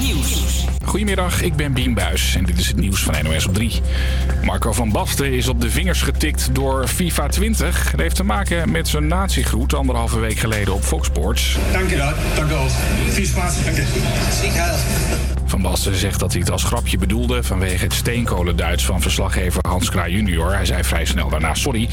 Nieuws. Goedemiddag, ik ben Bien Buis en dit is het nieuws van NOS op 3. Marco van Basten is op de vingers getikt door FIFA 20. Dat heeft te maken met zijn natiegroet anderhalve week geleden op Fox Sports. Dank je wel, dank u wel. Viel spaß, dank Van Basten zegt dat hij het als grapje bedoelde vanwege het steenkolenduits van verslaggever Hans Kraai junior. Hij zei vrij snel daarna sorry.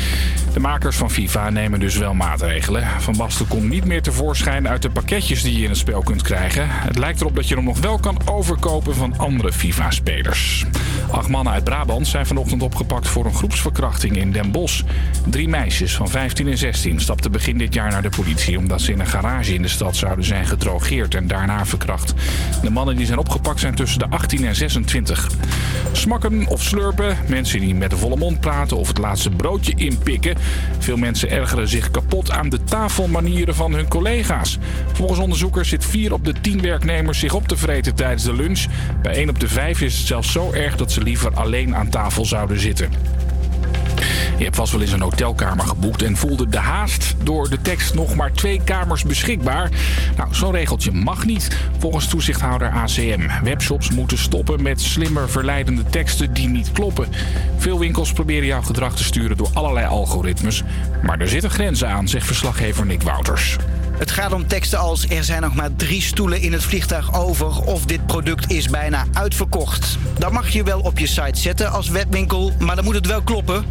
De makers van FIFA nemen dus wel maatregelen. Van Basten komt niet meer tevoorschijn uit de pakketjes die je in het spel kunt krijgen. Het lijkt erop dat je hem nog wel kan overkopen van andere FIFA-spelers. Acht mannen uit Brabant zijn vanochtend opgepakt voor een groepsverkrachting in Den Bosch. Drie meisjes van 15 en 16 stapten begin dit jaar naar de politie omdat ze in een garage in de stad zouden zijn gedrogeerd en daarna verkracht. De mannen die zijn opgepakt zijn tussen de 18 en 26. Smakken of slurpen, mensen die met de volle mond praten of het laatste broodje inpikken. Veel mensen ergeren zich kapot aan de tafelmanieren van hun collega's. Volgens onderzoekers zit 4 op de 10 werknemers zich op te vreten tijdens de lunch. Bij 1 op de 5 is het zelfs zo erg dat ze liever alleen aan tafel zouden zitten. Je hebt vast wel eens een hotelkamer geboekt en voelde de haast door de tekst nog maar twee kamers beschikbaar. Nou, zo'n regeltje mag niet volgens toezichthouder ACM. Webshops moeten stoppen met slimmer verleidende teksten die niet kloppen. Veel winkels proberen jouw gedrag te sturen door allerlei algoritmes. Maar er zitten grenzen aan, zegt verslaggever Nick Wouters. Het gaat om teksten als er zijn nog maar drie stoelen in het vliegtuig over of dit product is bijna uitverkocht. Dat mag je wel op je site zetten als webwinkel, maar dan moet het wel kloppen.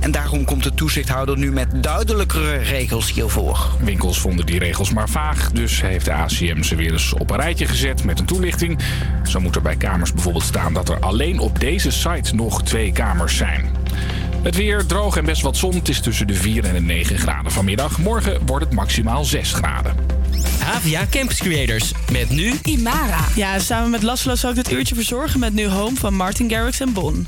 En daarom komt de toezichthouder nu met duidelijkere regels hiervoor. Winkels vonden die regels maar vaag, dus heeft de ACM ze weer eens op een rijtje gezet met een toelichting. Zo moet er bij kamers bijvoorbeeld staan dat er alleen op deze site nog twee kamers zijn. Het weer droog en best wat zon. Het is tussen de 4 en de 9 graden vanmiddag. Morgen wordt het maximaal 6 graden. Havia Campus Creators. Met nu Imara. Ja, samen met Laszlo zal ik dit uurtje verzorgen met nu Home van Martin Garrix en Bon.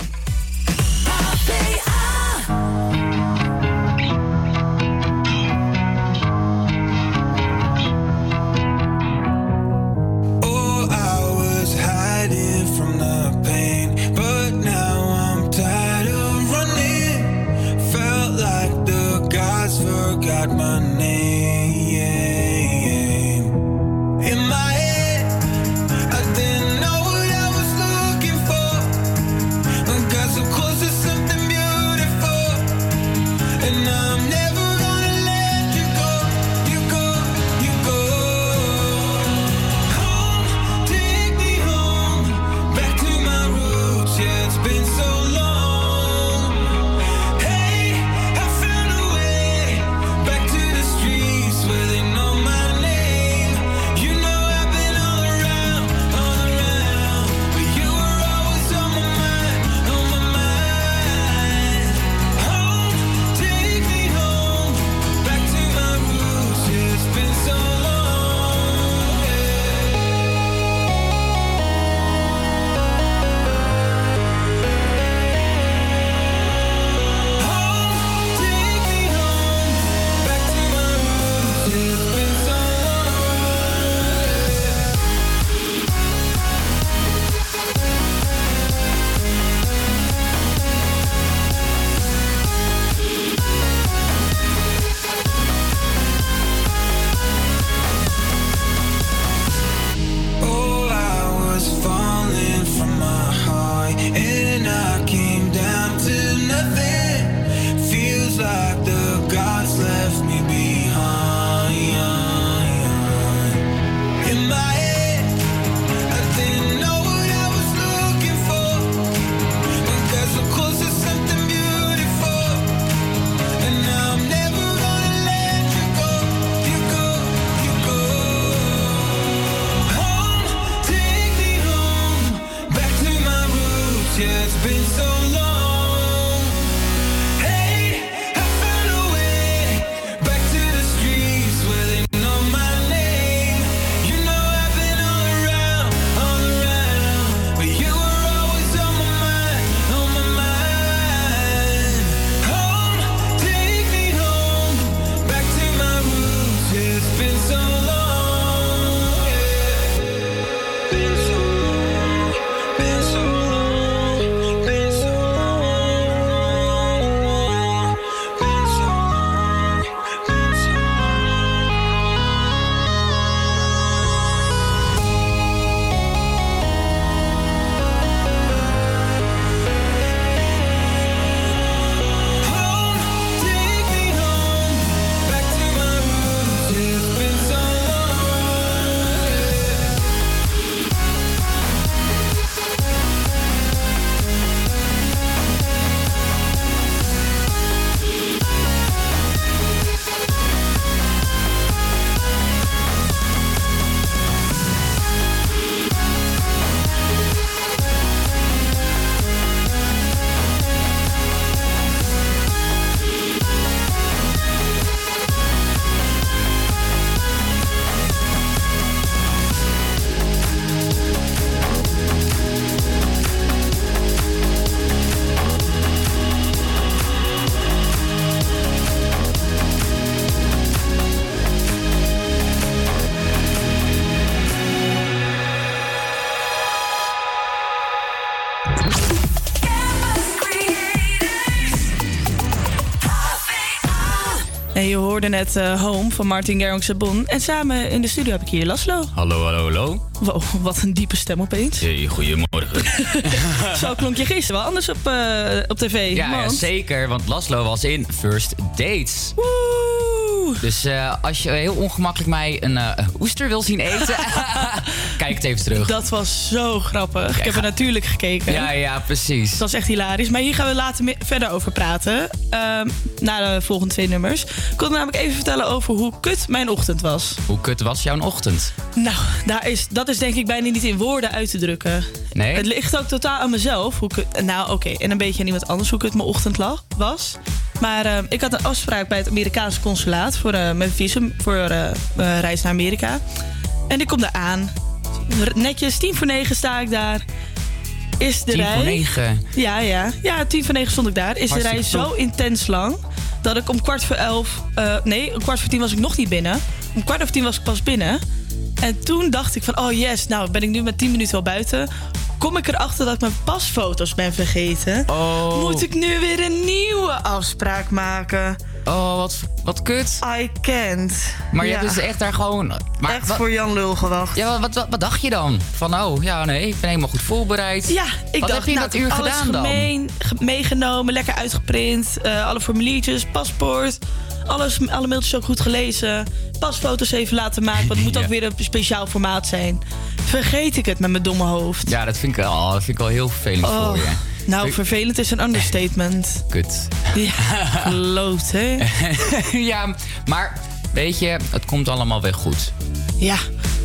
Hoorde net eh, Home van Martin Garrix Sabon. En samen in de studio heb ik hier Laslo. Hallo, hallo, hallo. Wow, wat een diepe stem opeens. Hey, goedemorgen. Zo klonk je gisteren wel anders op, eh, op tv. Ja, ja, zeker, want Laslo was in First Dates. Woe! Dus eh, als je heel ongemakkelijk mij een oester wil zien eten, kijk het even terug. Dat was zo grappig. ik heb er natuurlijk gekeken. Ja, ja, precies. Dat was echt hilarisch. Maar hier gaan we later verder over praten. Na de volgende twee nummers. Ik wilde namelijk even vertellen over hoe kut mijn ochtend was. Hoe kut was jouw ochtend? Nou, daar is, dat is denk ik bijna niet in woorden uit te drukken. Nee? Het ligt ook totaal aan mezelf. Hoe kut, nou, oké. En een beetje aan iemand anders hoe kut mijn ochtend lag, was. Maar ehm, ik had een afspraak bij het Amerikaanse consulaat voor eh, mijn visum voor eh, reis naar Amerika. En ik kom daar aan. Netjes, tien voor negen sta ik daar. Is de Tien rij. voor negen. Ja, ja. Ja, tien voor negen stond ik daar. Is de rij zo top. intens lang dat ik om kwart voor elf... eh, nee, om kwart voor tien was ik nog niet binnen. Om kwart over tien was ik pas binnen. En toen dacht ik van, oh yes, nou ben ik nu met tien minuten al buiten. Kom ik erachter dat ik mijn pasfoto's ben vergeten. Oh, Moet ik nu weer een nieuwe afspraak maken? Oh wat, wat kut. I can't. Maar je ja, hebt dus echt daar gewoon... Maar echt wat, voor Jan Lul gewacht. ja, wat, wat, wat dacht je dan? Van, oh, ja, nee, ik ben helemaal goed voorbereid. Ja, ik Wat dacht, heb je nou, dat uur gedaan dan? gemeen, ge- meegenomen, lekker uitgeprint. eh, alle formuliertjes, paspoort. Alles, alle mailtjes ook goed gelezen. Pasfoto's even laten maken, want het moet Ja. ook weer een speciaal formaat zijn. Vergeet ik het met mijn domme hoofd. Ja, dat vind ik, al, dat vind ik wel heel vervelend Oh, voor je. Nou, vervelend is een understatement. Kut. Ja, kloot, hè? ja, maar weet je, het komt allemaal weer goed. Ja.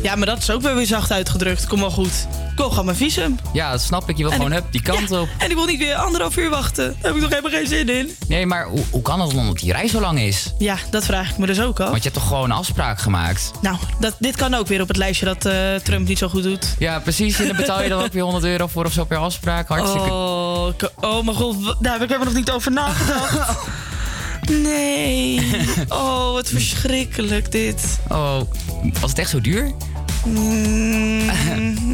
ja, maar dat is ook weer weer zacht uitgedrukt. Kom wel goed. Ik wil gewoon mijn visum. Ja, dat snap ik. Je wil En gewoon ik- hup, die kant Ja, op. En ik wil niet weer anderhalf uur wachten. Daar heb ik nog helemaal geen zin in. Nee, maar hoe, hoe kan het dan dat die reis zo lang is? Ja, dat vraag ik me dus ook al. Want je hebt toch gewoon een afspraak gemaakt? Nou, dat, dit kan ook weer op het lijstje dat eh, Trump niet zo goed doet. Ja, precies. En dan betaal je dan ook weer 100 euro voor of zo per afspraak. Hartstikke... Oh, oh mijn god, daar heb ik helemaal nog niet over nagedacht. Nee. Oh, wat verschrikkelijk dit. Oh, was het echt zo duur? Mm,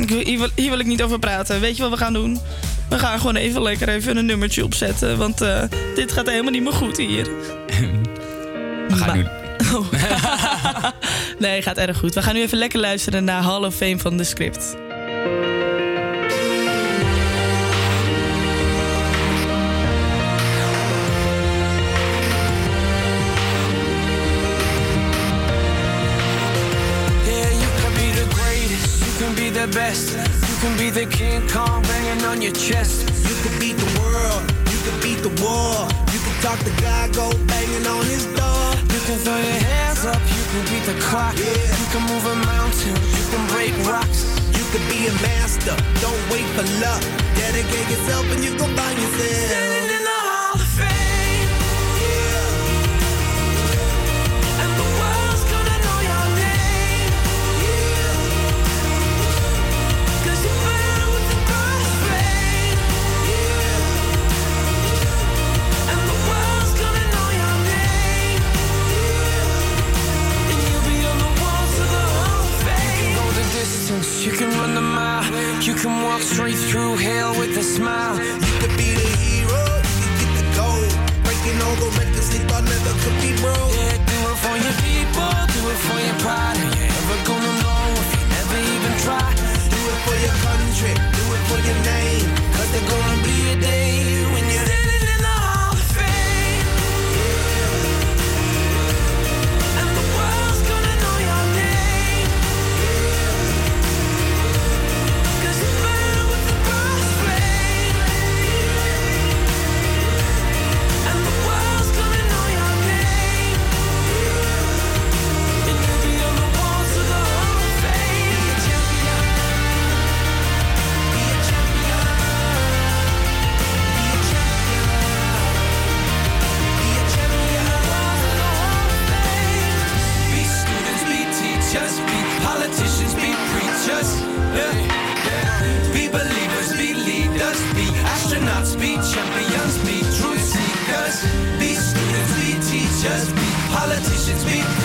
hier, wil, hier wil ik niet over praten. Weet je wat we gaan doen? We gaan gewoon even lekker even een nummertje opzetten. Want eh, dit gaat helemaal niet meer goed hier. We gaan nu... Oh. nee, gaat erg goed. We gaan nu even lekker luisteren naar Hall of Fame van de script. Best, you can be the King Kong banging on your chest. You can beat the world, you can beat the war. You can talk to God, go banging on his door. You can throw your hands up, you can beat the clock. Yeah. You can move a mountain, you can break rocks. You can be a master, don't wait for luck. Dedicate yourself and you gon' find yourself. You can run the mile, you can walk straight through hell with a smile. You could be the hero, you could get the gold. Breaking all the records they thought never could be broke. Yeah, do it for your people, do it for your pride. Are you ever gonna know if you never even try? Do it for your country, do it for your name. Cause there's gonna be a day speak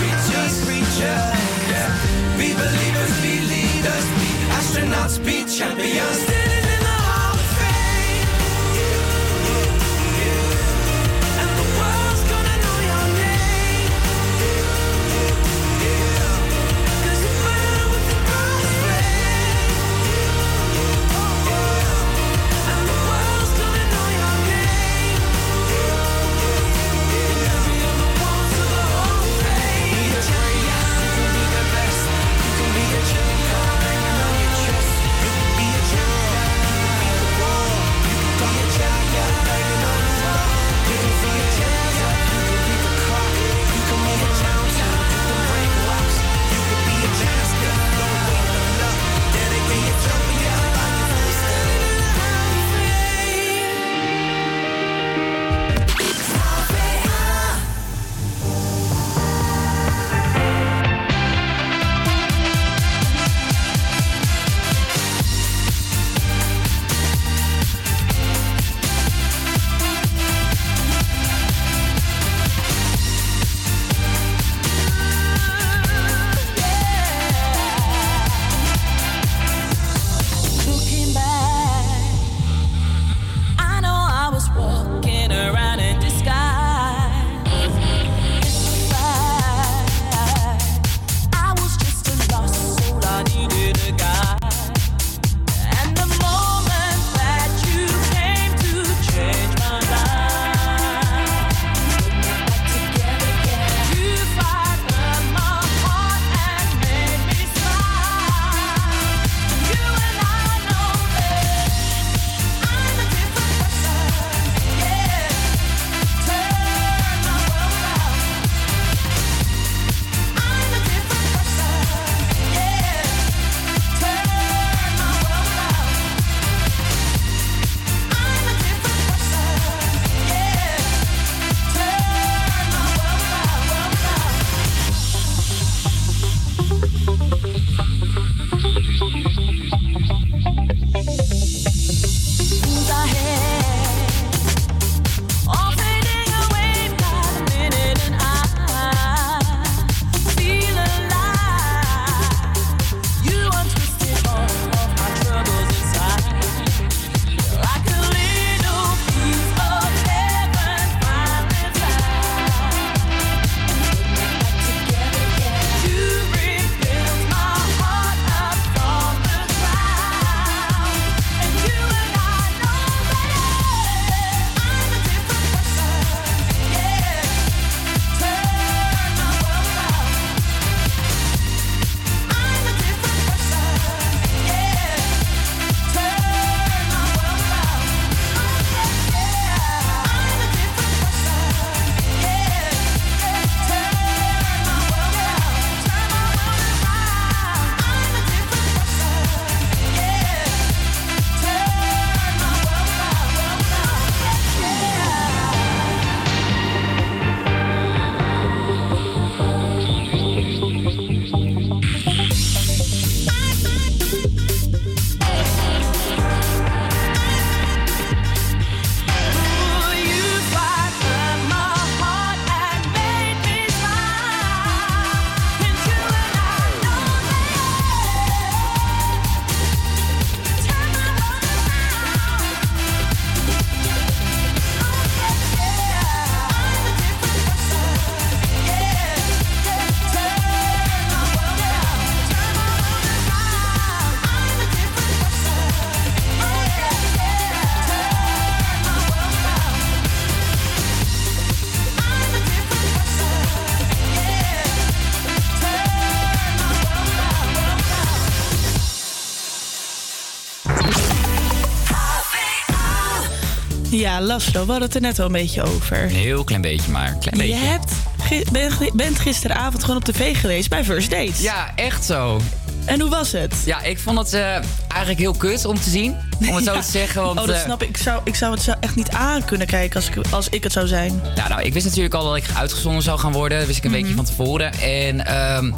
Ja, Laszlo, we hadden het er net al een beetje over. Een heel klein beetje maar. Klein Je beetje. hebt, gi- ben- bent gisteravond gewoon op tv geweest bij First Dates. Ja, echt zo. En hoe was het? Ja, ik vond het eh, eigenlijk heel kut om te zien. Om het zo te zeggen. Want, oh, dat eh, snap ik. Ik zou, ik zou het echt niet aan kunnen kijken als ik, als ik het zou zijn. Nou, nou, ik wist natuurlijk al dat ik uitgezonden zou gaan worden. Dat wist ik een Mhm. beetje van tevoren. En, ehm,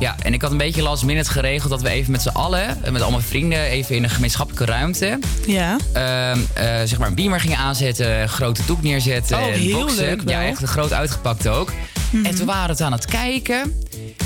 ja, en ik had een beetje last minute geregeld dat we even met z'n allen, met al mijn vrienden, even in een gemeenschappelijke ruimte. Ja. ehm, eh, zeg maar een beamer gingen aanzetten, een grote doek neerzetten. Oh, en heel boksen. leuk wel. Ja, echt een groot uitgepakt ook. Mhm. En toen waren we het aan het kijken.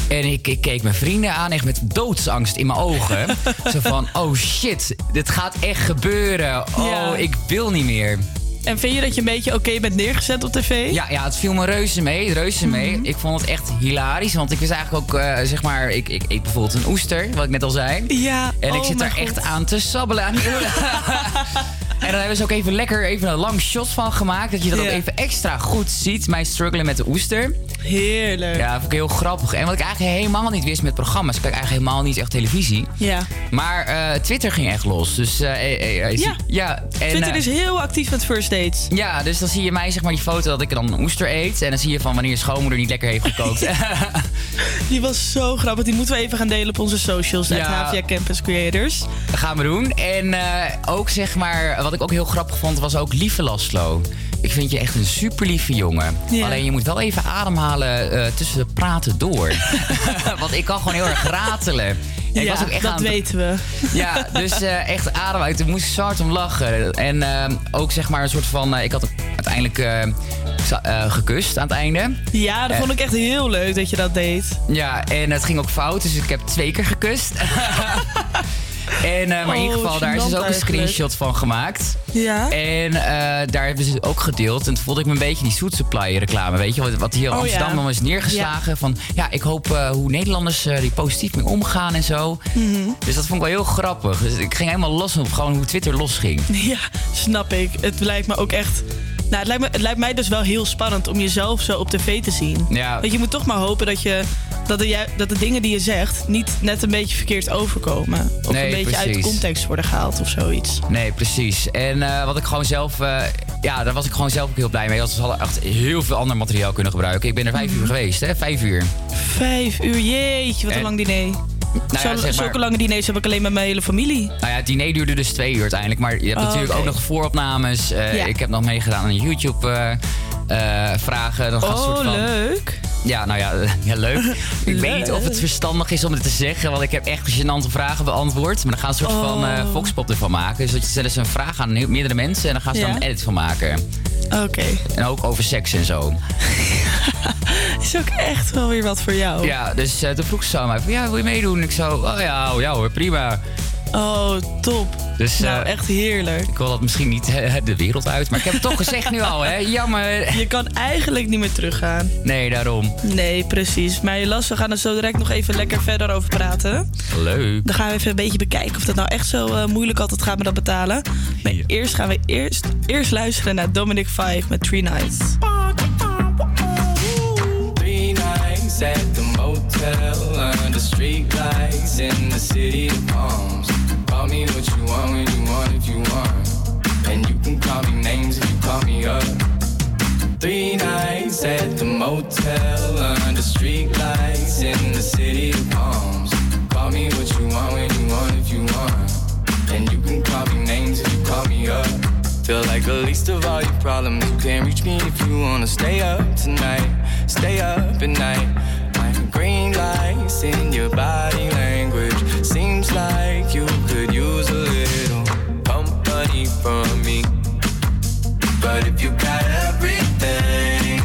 En ik, ik keek mijn vrienden aan, echt met doodsangst in mijn ogen. Zo van, oh shit, dit gaat echt gebeuren. Oh, Ja. ik wil niet meer. En vind je dat je een beetje oké bent neergezet op tv? Ja, ja, het viel me reuze mee, reuze mee. Ik vond het echt hilarisch, want ik wist eigenlijk ook, eh, zeg maar, ik, ik eet bijvoorbeeld een oester, wat ik net al zei. Ja, En ik oh zit daar God. echt aan te sabbelen. Aan en dan hebben ze ook even lekker even een lang shot van gemaakt, dat je dat ook even extra goed ziet, mij struggelen met de oester. Heerlijk. Ja, dat vond ik heel grappig. En wat ik eigenlijk helemaal niet wist met programma's, ik kijk eigenlijk helemaal niet echt televisie. Ja. Maar eh, Twitter ging echt los. Dus eh, eh, eh, Ja. ja. En, Twitter is heel actief met First Dates. ja, dus dan zie je mij zeg maar die foto dat ik dan een oester eet. En dan zie je van wanneer je schoonmoeder niet lekker heeft gekookt. Die was zo grappig. Die moeten we even gaan delen op onze socials. Ja. Havia Campus Creators. Dat gaan we doen. En ook zeg maar, wat ik ook heel grappig vond, was ook lieve Laszlo. Ik vind je echt een super lieve jongen. Ja. Alleen je moet wel even ademhalen eh, tussen de praten door. Want ik kan gewoon heel erg ratelen. En ik ja, was ook echt dat aan weten we. Ja, dus eh, echt adem uit. Toen moest ik zo hard om lachen. En eh, ook zeg maar een soort van... eh, ik had uiteindelijk gekust aan het einde. Ja, dat vond ik echt heel leuk dat je dat deed. Ja, en het ging ook fout. Dus ik heb twee keer gekust. En, eh, maar in ieder Oh, geval, daar is dus ook een screenshot van gemaakt. Ja. En eh, daar hebben ze het ook gedeeld. En toen voelde ik me een beetje die Soet Supply reclame. Weet je, wat, wat hier in Oh, Amsterdam ja. dan is neergeslagen. Van ja, ik hoop eh, hoe Nederlanders die positief mee omgaan en zo. Mhm. Dus dat vond ik wel heel grappig. Dus ik ging helemaal los op gewoon hoe Twitter losging. Ja, snap ik. Het lijkt me ook echt... Nou, het lijkt, me, het lijkt mij dus wel heel spannend om jezelf zo op tv te zien. Ja. Want je moet toch maar hopen dat, je, dat, de, dat de dingen die je zegt niet net een beetje verkeerd overkomen. Of Nee, een beetje uit precies. context worden gehaald of zoiets. Nee, precies. En eh, wat ik gewoon zelf... eh, ja, daar was ik gewoon zelf ook heel blij mee. Want ze hadden echt heel veel ander materiaal kunnen gebruiken. Ik ben er vijf Mhm. uur geweest, hè? Vijf uur. Vijf uur, jeetje, wat een En- lang diner. Nou ja, Zo- zeg maar- Zulke lange diners heb ik alleen met mijn hele familie. Nou ja, het diner duurde dus twee uur uiteindelijk. Maar je hebt Oh, natuurlijk ook nog vooropnames. Eh, Ja. Ik heb nog meegedaan aan YouTube-vragen. Oh, soort van, leuk. Ja, nou ja, ja leuk. Ik weet niet of het verstandig is om dit te zeggen. Want ik heb echt gênante vragen beantwoord. Maar dan gaan ze een soort van. Voxpop ervan maken. Dus dat je stellen ze een vraag aan meerdere mensen. En dan gaan ze dan Ja. een edit van maken. Oké. En ook over seks en zo. Is ook echt wel weer wat voor jou. Ja, dus eh, toen vroeg ze aan mij van... Ja, wil je meedoen? Ik zo... Oh ja, oh ja hoor, prima. Oh, top. Dus nou, eh, echt heerlijk. ik wil dat misschien niet eh, de wereld uit. Maar ik heb het toch gezegd nu al, hè. Jammer. Je kan eigenlijk niet meer teruggaan. Nee, daarom. Nee, precies. Maar Las, we gaan er zo direct nog even lekker verder over praten. Leuk. Dan gaan we even een beetje bekijken of dat nou echt zo eh, moeilijk altijd gaat met dat betalen. Maar eerst gaan we eerst, eerst luisteren naar Dominic Five met Three Nights. Three nights at the motel under street lights in the city of palms. Me what you want when you want if you want. And you can call me names if you call me up. Three nights at the motel under street lights in the city of palms. Call me what you want when you want if you want. And you can call me names if you call me up. Feel like the least of all your problems. You can't reach me if you wanna stay up tonight. Stay up at night. Like green lights in your body language. Seems like you could use a little company from me. But if you got everything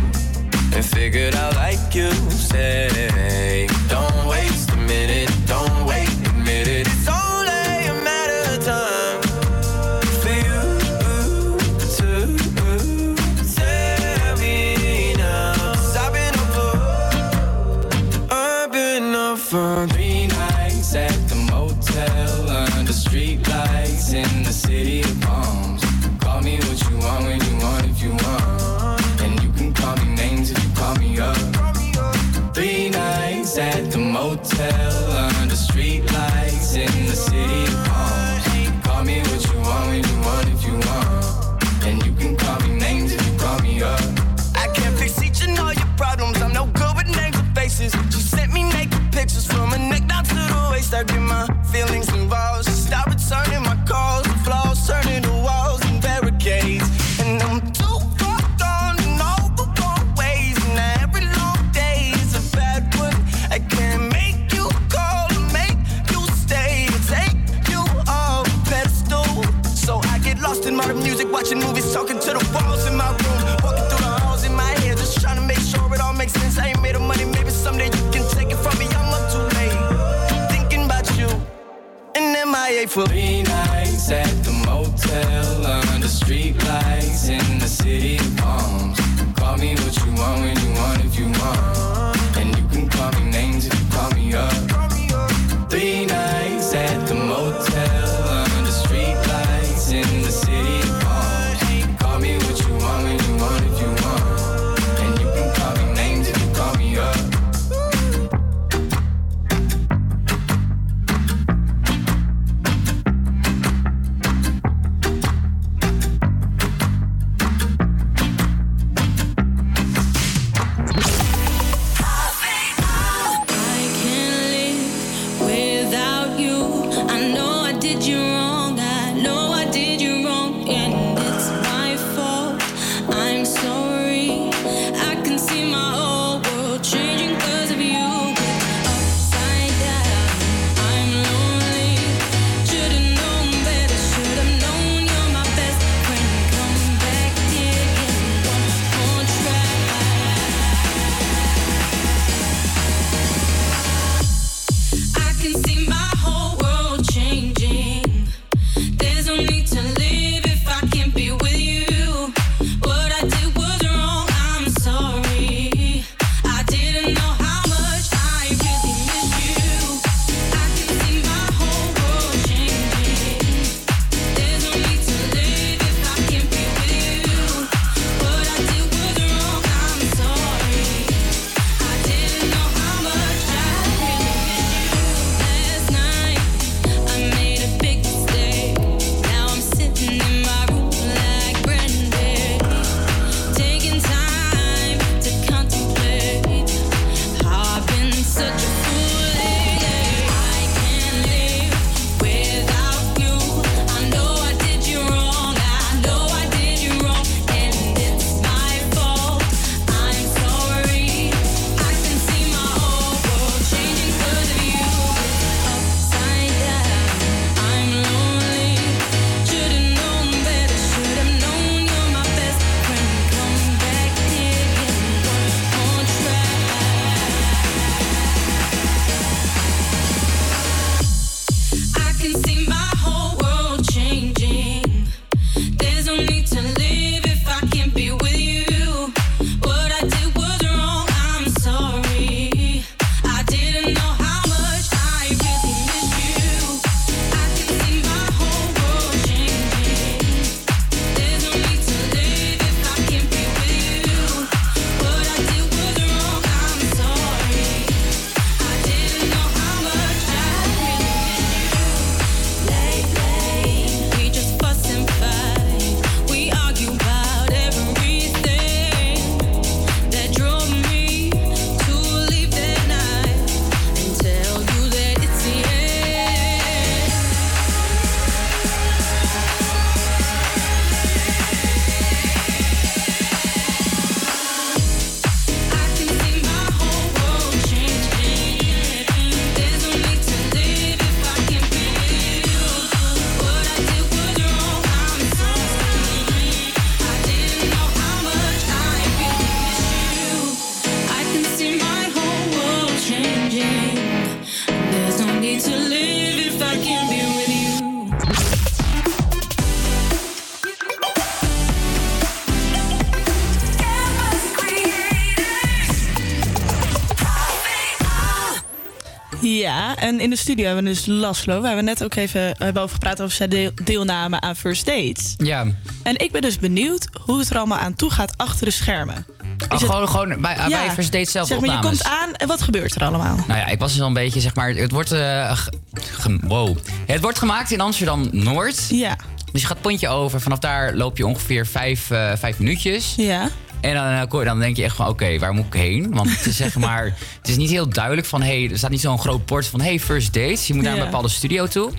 and figured out like you say, En in de studio hebben we dus Laszlo. We hebben net ook even eh, hebben over gepraat over zijn deelname aan First Dates. Ja. En ik ben dus benieuwd hoe het er allemaal aan toe gaat achter de schermen. Oh, gewoon, het, gewoon bij, bij First Dates zelf zeg maar, opnames. Je komt aan en wat gebeurt er allemaal? Nou ja, ik was dus al een beetje, zeg maar, het wordt, uh, wow. Het wordt gemaakt in Amsterdam-Noord. Ja. Dus je gaat het pontje over. Vanaf daar loop je ongeveer vijf, uh, vijf minuutjes. Ja. En dan, dan denk je echt van, oké, waar moet ik heen? Want het is zeg maar het is niet heel duidelijk van, hey, er staat niet zo'n groot bord van, hey, first dates. Je moet naar een bepaalde studio toe.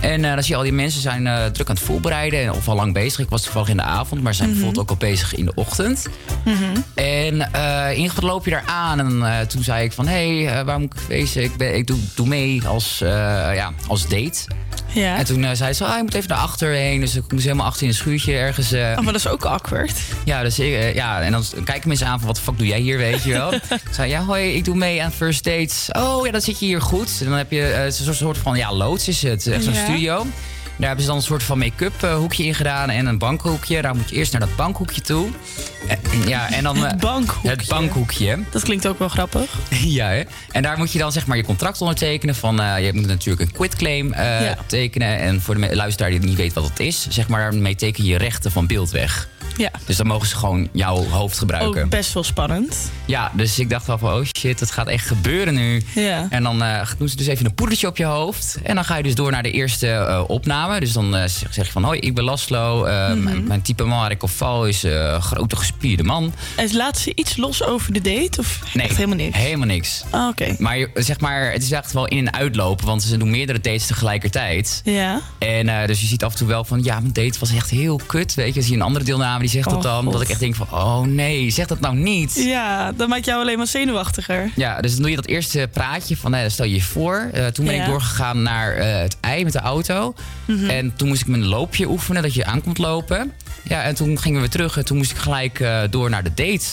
En uh, dan zie je al die mensen zijn eh, druk aan het voorbereiden of al lang bezig. Ik was toevallig in de avond, maar zijn mhm. bijvoorbeeld ook al bezig in de ochtend. Mhm. En uh, loop je daar aan en toen zei ik van, hé, hey, waar moet ik wezen? Ik, ben, ik doe, doe mee als, ja, als date. Ja. En toen eh, zei ze, ah, je moet even naar achter heen. Dus ik moest helemaal achter in een schuurtje ergens. eh, Oh, maar dat is ook awkward. Ja, dus ik, eh, ja, en dan kijken mensen aan van wat de fuck doe jij hier, weet je wel. ik zei, ja, hoi, ik doe mee aan first dates. Oh, ja, dan zit je hier goed. En dan heb je een soort van, ja, loods is het. Echt zo'n Ja. studio. Daar hebben ze dan een soort van make-up eh, hoekje in gedaan en een bankhoekje. Daar moet je eerst naar dat bankhoekje toe. Eh, ja, en dan... Het eh, bankhoekje. Het bankhoekje. Dat klinkt ook wel grappig. ja, hè? En daar moet je dan zeg maar je contract ondertekenen. Van, je moet natuurlijk een quitclaim Ja. tekenen. En voor de luisteraar die niet weet wat het is, zeg maar, daarmee teken je rechten van beeld weg. Ja. Dus dan mogen ze gewoon jouw hoofd gebruiken. Ook best wel spannend. Ja, dus ik dacht wel van, oh shit, het gaat echt gebeuren nu. Ja. En dan eh, doen ze dus even een poedertje op je hoofd. En dan ga je dus door naar de eerste eh, opname. Dus dan eh, zeg, zeg je van, hoi, ik ben Laslo. Eh, Mhm. mijn, mijn type man op val is een grote gespierde man. En laat ze iets los over de date? Of Nee, echt helemaal niks? Helemaal niks. Ah, Oké. Maar zeg maar, het is echt wel in- en uitlopen. Want ze doen meerdere dates tegelijkertijd. Ja. En dus je ziet af en toe wel van, ja, mijn date was echt heel kut. Weet je, zie je een andere deelname die zegt dat Oh, dan. God. Dat ik echt denk van, oh nee, zeg dat nou niet. Ja, dat maakt jou alleen maar zenuwachtiger. Ja, dus dan doe je dat eerste praatje van, nou, stel je je voor. Eh, toen ben Ja. ik doorgegaan naar eh, het ei met de auto. Mhm. En toen moest ik mijn loopje oefenen, dat je aankomt lopen. Ja, en toen gingen we weer terug en toen moest ik gelijk eh, door naar de date.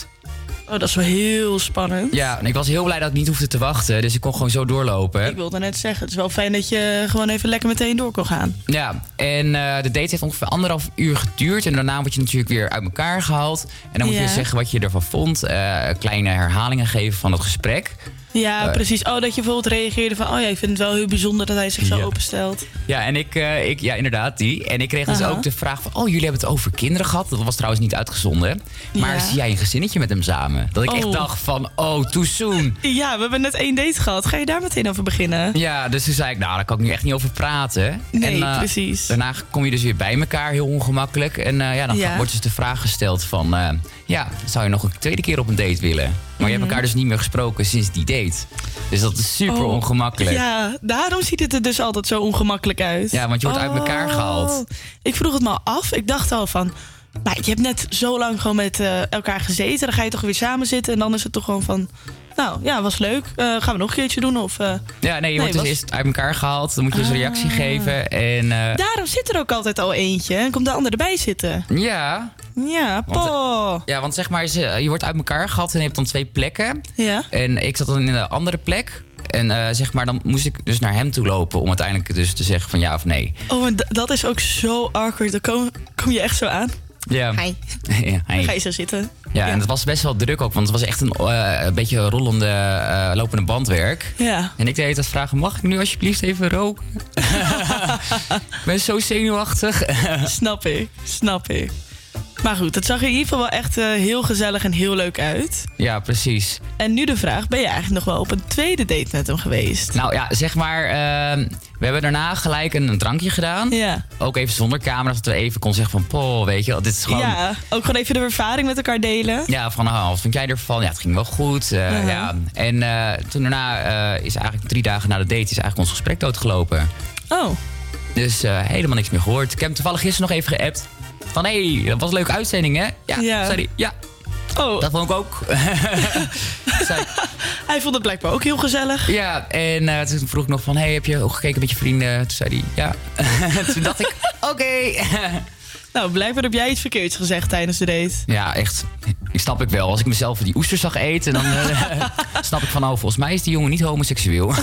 Oh, dat is wel heel spannend. Ja, en ik was heel blij dat ik niet hoefde te wachten. Dus ik kon gewoon zo doorlopen. Ik wilde net zeggen, het is wel fijn dat je gewoon even lekker meteen door kon gaan. Ja, en eh, de date heeft ongeveer anderhalf uur geduurd. En daarna word je natuurlijk weer uit elkaar gehaald. En dan moet Ja. je zeggen wat je ervan vond. eh, kleine herhalingen geven van het gesprek. Ja, precies. Oh, dat je bijvoorbeeld reageerde van... oh ja, ik vind het wel heel bijzonder dat hij zich zo Ja. openstelt. Ja, en ik, eh, ik, ja, inderdaad, die. En ik kreeg dus Aha. ook de vraag van... oh, jullie hebben het over kinderen gehad. Dat was trouwens niet uitgezonden. Maar Ja. zie jij een gezinnetje met hem samen? Dat ik echt Oh. dacht van, oh, too soon. Ja, we hebben net één date gehad. Ga je daar meteen over beginnen? Ja, dus toen zei ik, nou, daar kan ik nu echt niet over praten. Nee, en, eh, precies. Daarna kom je dus weer bij elkaar, heel ongemakkelijk. En eh, ja, dan Ja. wordt dus de vraag gesteld van... ja, zou je nog een tweede keer op een date willen? Maar je hebt Mhm. elkaar dus niet meer gesproken sinds die date. Dus dat is super Oh, ongemakkelijk. Ja, daarom ziet het er dus altijd zo ongemakkelijk uit. Ja, want je wordt uit elkaar Oh. gehaald. Ik vroeg het me al af. Ik dacht al van... Maar je hebt net zo lang gewoon met eh, elkaar gezeten. Dan ga je toch weer samen zitten. En dan is het toch gewoon van... Nou, ja, was leuk. Eh, gaan we nog een keertje doen? Of, eh, Ja, nee, je wordt dus eerst uit elkaar gehaald. Dan moet je dus een reactie Ah. geven. En eh, Daarom zit er ook altijd al eentje. En komt de ander erbij zitten. ja, Ja, po. ja, want zeg maar, je wordt uit elkaar gehaald en je hebt dan twee plekken. Ja. En ik zat dan in een andere plek. En zeg maar, dan moest ik dus naar hem toe lopen om uiteindelijk dus te zeggen van ja of nee. Oh, en d- dat is ook zo awkward. Dan kom, kom je echt zo aan. Ja. Hi. ja, hi. Ga je zo zitten. Ja, en het was best wel druk ook, want het was echt een, eh, een beetje rollende, eh, lopende bandwerk. Ja. En ik deed het vragen, mag ik nu alsjeblieft even roken? ik ben zo zenuwachtig. Snap ik, snap ik. Maar goed, het zag er in ieder geval wel echt eh, heel gezellig en heel leuk uit. ja, precies. En nu de vraag, ben je eigenlijk nog wel op een tweede date met hem geweest? Nou ja, zeg maar, eh, we hebben daarna gelijk een, een drankje gedaan. Ja. Ook even zonder camera, dat we even kon zeggen van, poh, weet je wel, dit is gewoon... Ja, ook gewoon even de ervaring met elkaar delen. Ja, van ah, wat vind jij ervan? Ja, het ging wel goed. eh, ja. En eh, toen daarna is eigenlijk drie dagen na de date is eigenlijk ons gesprek doodgelopen. Oh, Dus helemaal niks meer gehoord. Ik heb hem toevallig gisteren nog even geappt. Van hé, hey, dat was een leuke uitzending hè? Ja, Ja. zei hij. Ja, oh. dat vond ik ook. zei, hij vond het blijkbaar ook heel gezellig. ja, en eh, toen vroeg ik nog van... hey, heb je ook gekeken met je vrienden? Toen zei hij ja. toen dacht ik, oké. Nou, blijkbaar heb jij iets verkeerds gezegd tijdens de date. ja, echt. Ik snap ik wel. Als ik mezelf die oesters zag eten... dan eh, snap ik van... oh, volgens mij is die jongen niet homoseksueel.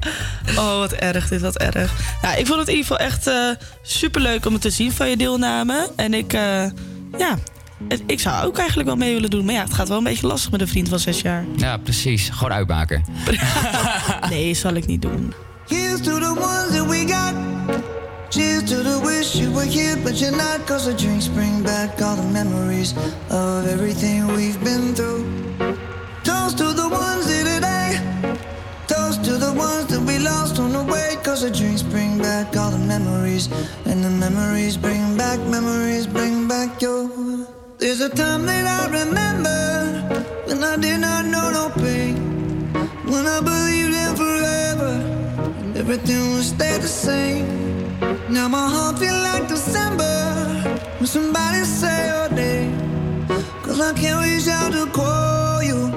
Oh, wat erg dit, wat erg. Nou, ik vond het in ieder geval echt eh super leuk om het te zien van je deelname. En ik, eh, ja, het- ik zou ook eigenlijk wel mee willen doen. Maar ja, het gaat wel een beetje lastig met een vriend van zes jaar. ja, precies. Gewoon uitmaken. Nee, zal ik niet doen. Here's to the ones that we got. Cheers to the wish you were here, but you're not. Cause the drinks bring back all the memories of everything we've been through. Toast to the ones here today. Toast to the ones lost on the way. Cause the drinks bring back all the memories. And the memories bring back, memories bring back your. There's a time that I remember when I did not know no pain. When I believed in forever, and everything would stay the same. Now my heart feel like December when somebody say your name. Cause I can't reach out to call you,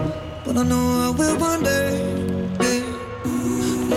but I know I will one day.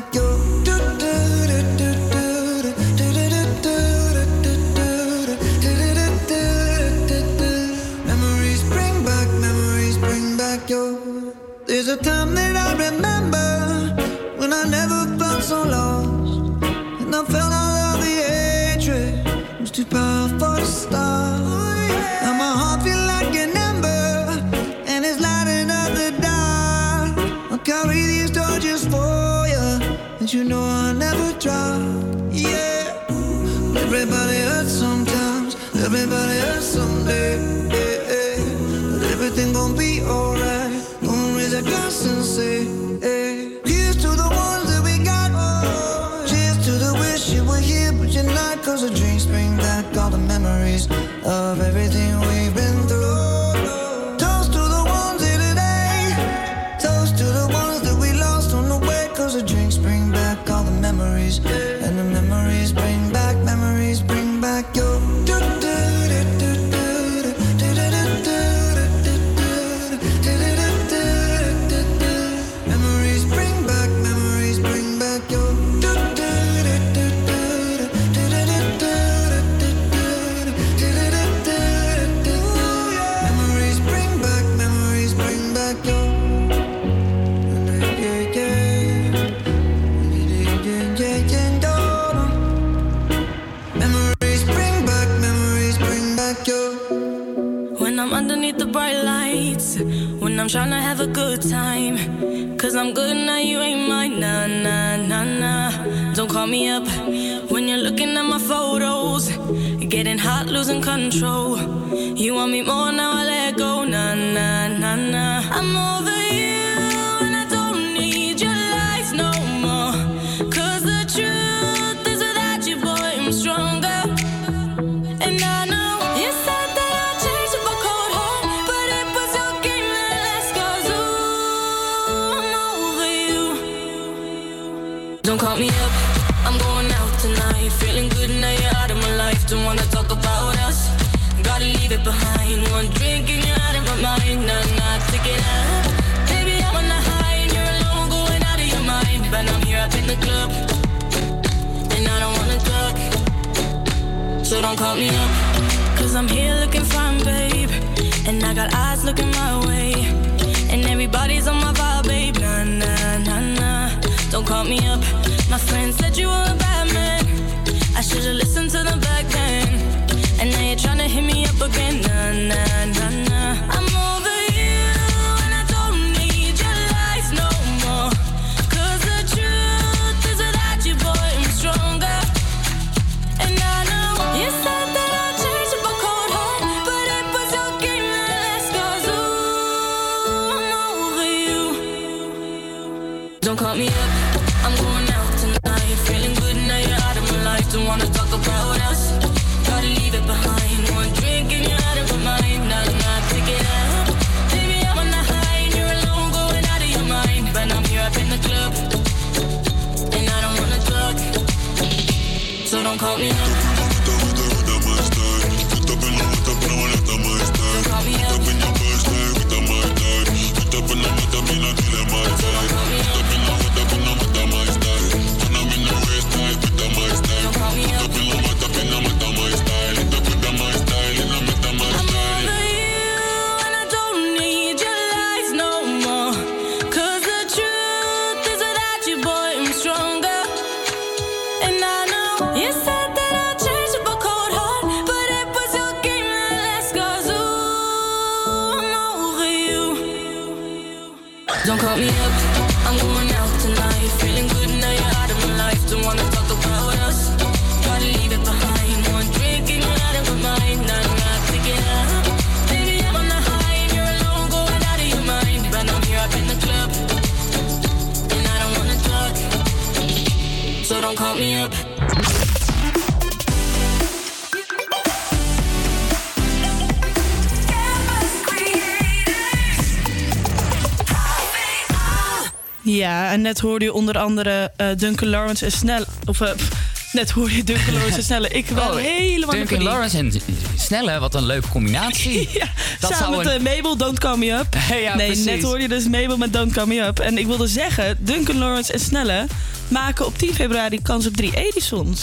bring back Yeah, everybody hurts sometimes, everybody hurts someday. But everything gon' be alright. Gonna raise a glass and say, to the ones that we got. Oh. Cheers to the wish but you're not. Cause the bring back all the memories of everything we've been through. The I'm trying to have a good time. Cause I'm good now, you ain't mine. Nah, nah, nah, nah. Don't call me up when you're looking at my photos. Getting hot, losing control. You want me more now, I let go. Nah, nah, nah, nah. I'm over you, Me up. Cause I'm here looking fine, babe. And I got eyes looking my way. And everybody's on my vibe, babe. Nah, nah, nah, nah. Don't call me up. My friend said you were a bad man. I should've listened to them back then. And now you're trying to hit me up again. Nah, nah. Don't call me Ja, en net hoorde je onder andere eh, Duncan Lawrence en Snelle. Of eh, pff, net hoorde je Duncan Lawrence en Snelle. Ik ben Oh, helemaal Duncan. Lawrence en Snelle, wat een leuke combinatie. Ja, Dat samen met een- eh, Mabel, Don't Call Me Up. Ja, nee, precies. net hoorde je dus Mabel met Don't Call Me Up. En ik wilde zeggen, Duncan Lawrence en Snelle maken op 10 februari kans op drie Edisons.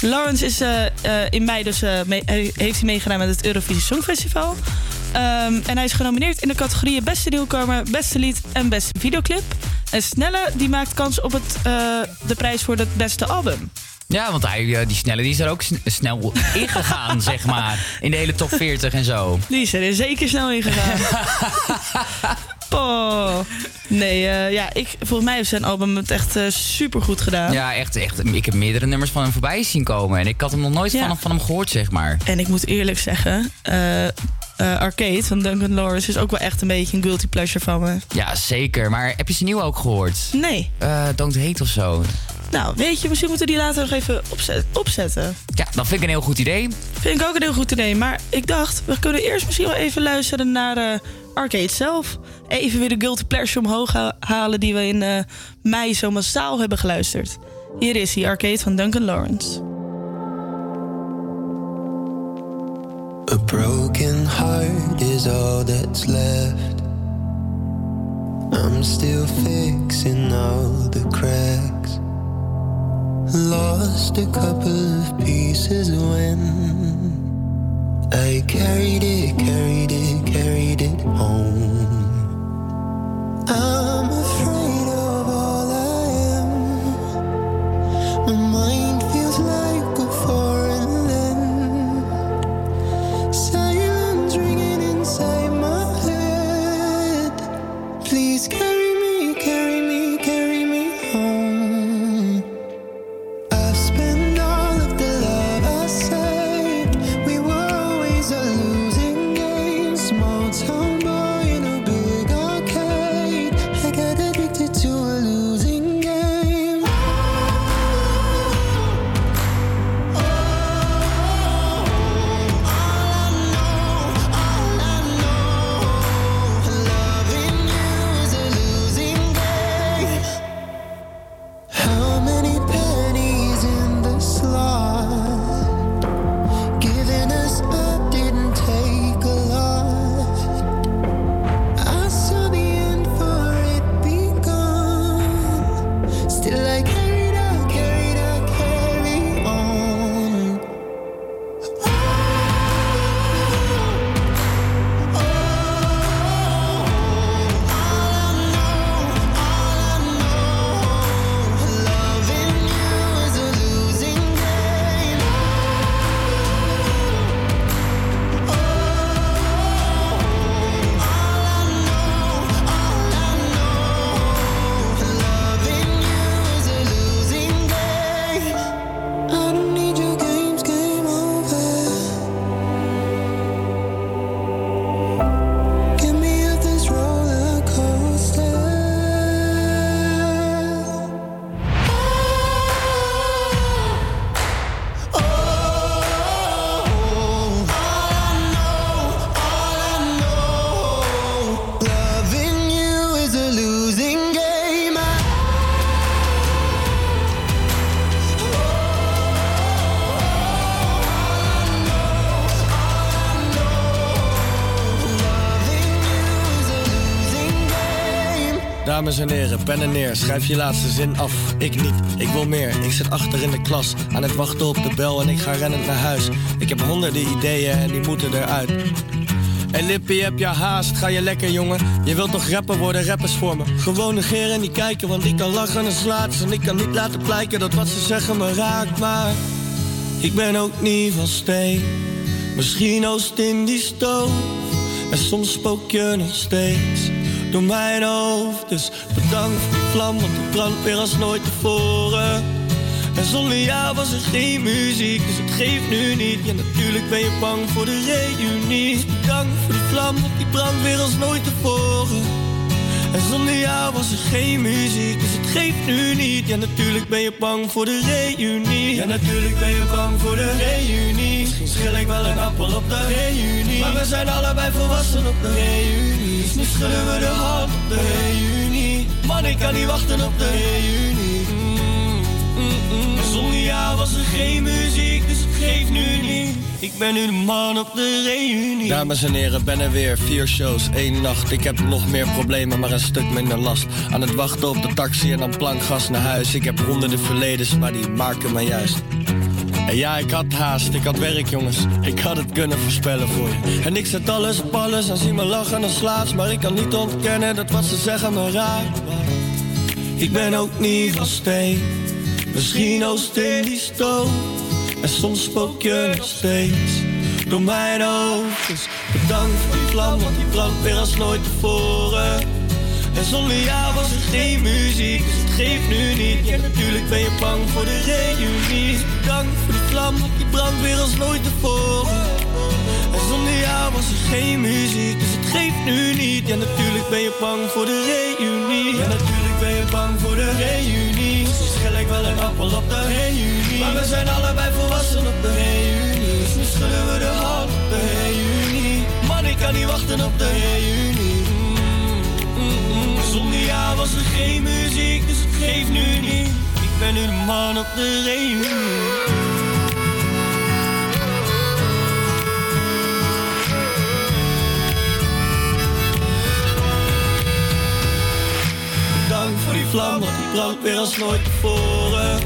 Lawrence is in mei dus, mee- heeft hij meegedaan met het Eurovisie Songfestival. Ehm, en hij is genomineerd in de categorieën Beste Nieuwkomer, Beste Lied en Beste Videoclip. En Snelle die maakt kans op het, eh, de prijs voor het beste album. Ja, want hij, eh, die snelle die is er ook sn- snel ingegaan, zeg maar. In de hele top 40 en zo. Die is er zeker snel in gegaan. Oh. Nee, eh, ja, ik, volgens mij heeft zijn album het echt super goed gedaan. Ja, echt, echt. Ik heb meerdere nummers van hem voorbij zien komen. En ik had hem nog nooit Ja. van, van hem gehoord, zeg maar. En ik moet eerlijk zeggen, eh, Arcade van Duncan Lawrence is ook wel echt een beetje een guilty pleasure van me. Ja, zeker. Maar heb je zijn nieuwe ook gehoord? Nee. Eh Don't Hate of zo. Nou, weet je, misschien moeten we die later nog even opzet- opzetten. Ja, dat vind ik een heel goed idee. Vind ik ook een heel goed idee. Maar ik dacht, we kunnen eerst misschien wel even luisteren naar eh, Arcade zelf. Even weer de guilty pleasure omhoog ha- halen die we in mei zo massaal hebben geluisterd. Hier is hij, Arcade van Duncan Lawrence. A broken heart is all that's left. I'm still fixing all the cracks. Lost a couple of pieces when I carried it, carried it, carried it home. I'm Dames en heren, pen en neer, schrijf je laatste zin af. Ik niet, ik wil meer. Ik zit achter in de klas, aan het wachten op de bel en ik ga rennend naar huis. Ik heb honderden ideeën en die moeten eruit. Hey Lippie, heb je haast? Ga je lekker, jongen? Je wilt toch rapper worden, rappers voor me. Gewoon negeren en niet kijken, want ik kan lachen en slaat. En ik kan niet laten blijken dat wat ze zeggen me raakt. Maar ik ben ook niet van steen. Misschien oost in die stoof. En soms spook je nog steeds door mijn hoofd. Dus bedankt voor die vlam, want die brandt weer als nooit tevoren. En zonder jou was er geen muziek, dus het geeft nu niet. Ja, natuurlijk ben je bang voor de reunie. Dus bedankt voor die vlam, want die brandt weer als nooit tevoren. En zonder jou was er geen muziek, dus het geeft nu niet. Ja, natuurlijk ben je bang voor de reunie. Ja, natuurlijk ben je bang voor de reunie. Misschien schil ik wel een appel op de reunie. Maar we zijn allebei volwassen op de reunie. Nu schudden we de hand op de reunie. Man, ik kan niet wachten op de reunie. Mm, mm, mm. Zonder jou was er geen muziek, dus het geeft nu niet. Ik ben nu de man op de reunie. Dames en heren, ben er weer. Vier shows, één nacht. Ik heb nog meer problemen, maar een stuk minder last. Aan het wachten op de taxi en dan plankgas naar huis. Ik heb honderden verledens, maar die maken me juist. En ja, ik had haast, ik had werk jongens. Ik had het kunnen voorspellen voor je. En ik zet alles op alles en zie me lachen en slaats. Maar ik kan niet ontkennen dat wat ze zeggen me raar. Ik ben ook niet van steen. Misschien oost in die stoof. En soms spook je nog steeds door mijn. Dus bedankt voor die vlam, want die brandt weer als nooit tevoren. En zonder jou was er geen muziek, dus het geeft nu niet. Ja, natuurlijk ben je bang voor de reunie. Dus bedankt voor die vlam, die brandt weer als nooit tevoren. En zonder jou was er geen muziek, dus het geeft nu niet. Ja, natuurlijk ben je bang voor de reunie. Ja, natuurlijk ben je bang voor de reunie. Misschien schil ik wel een appel op de reunie. Maar we zijn allebei volwassen op de reunie. Dus nu schudden we de hand op de reunie. Man, ik kan niet wachten op de reunie. Zonder jou was er geen muziek, dus het geeft nu niet. Ik ben nu de man op de reunie. Voor die vlam, want die brandt weer als nooit tevoren.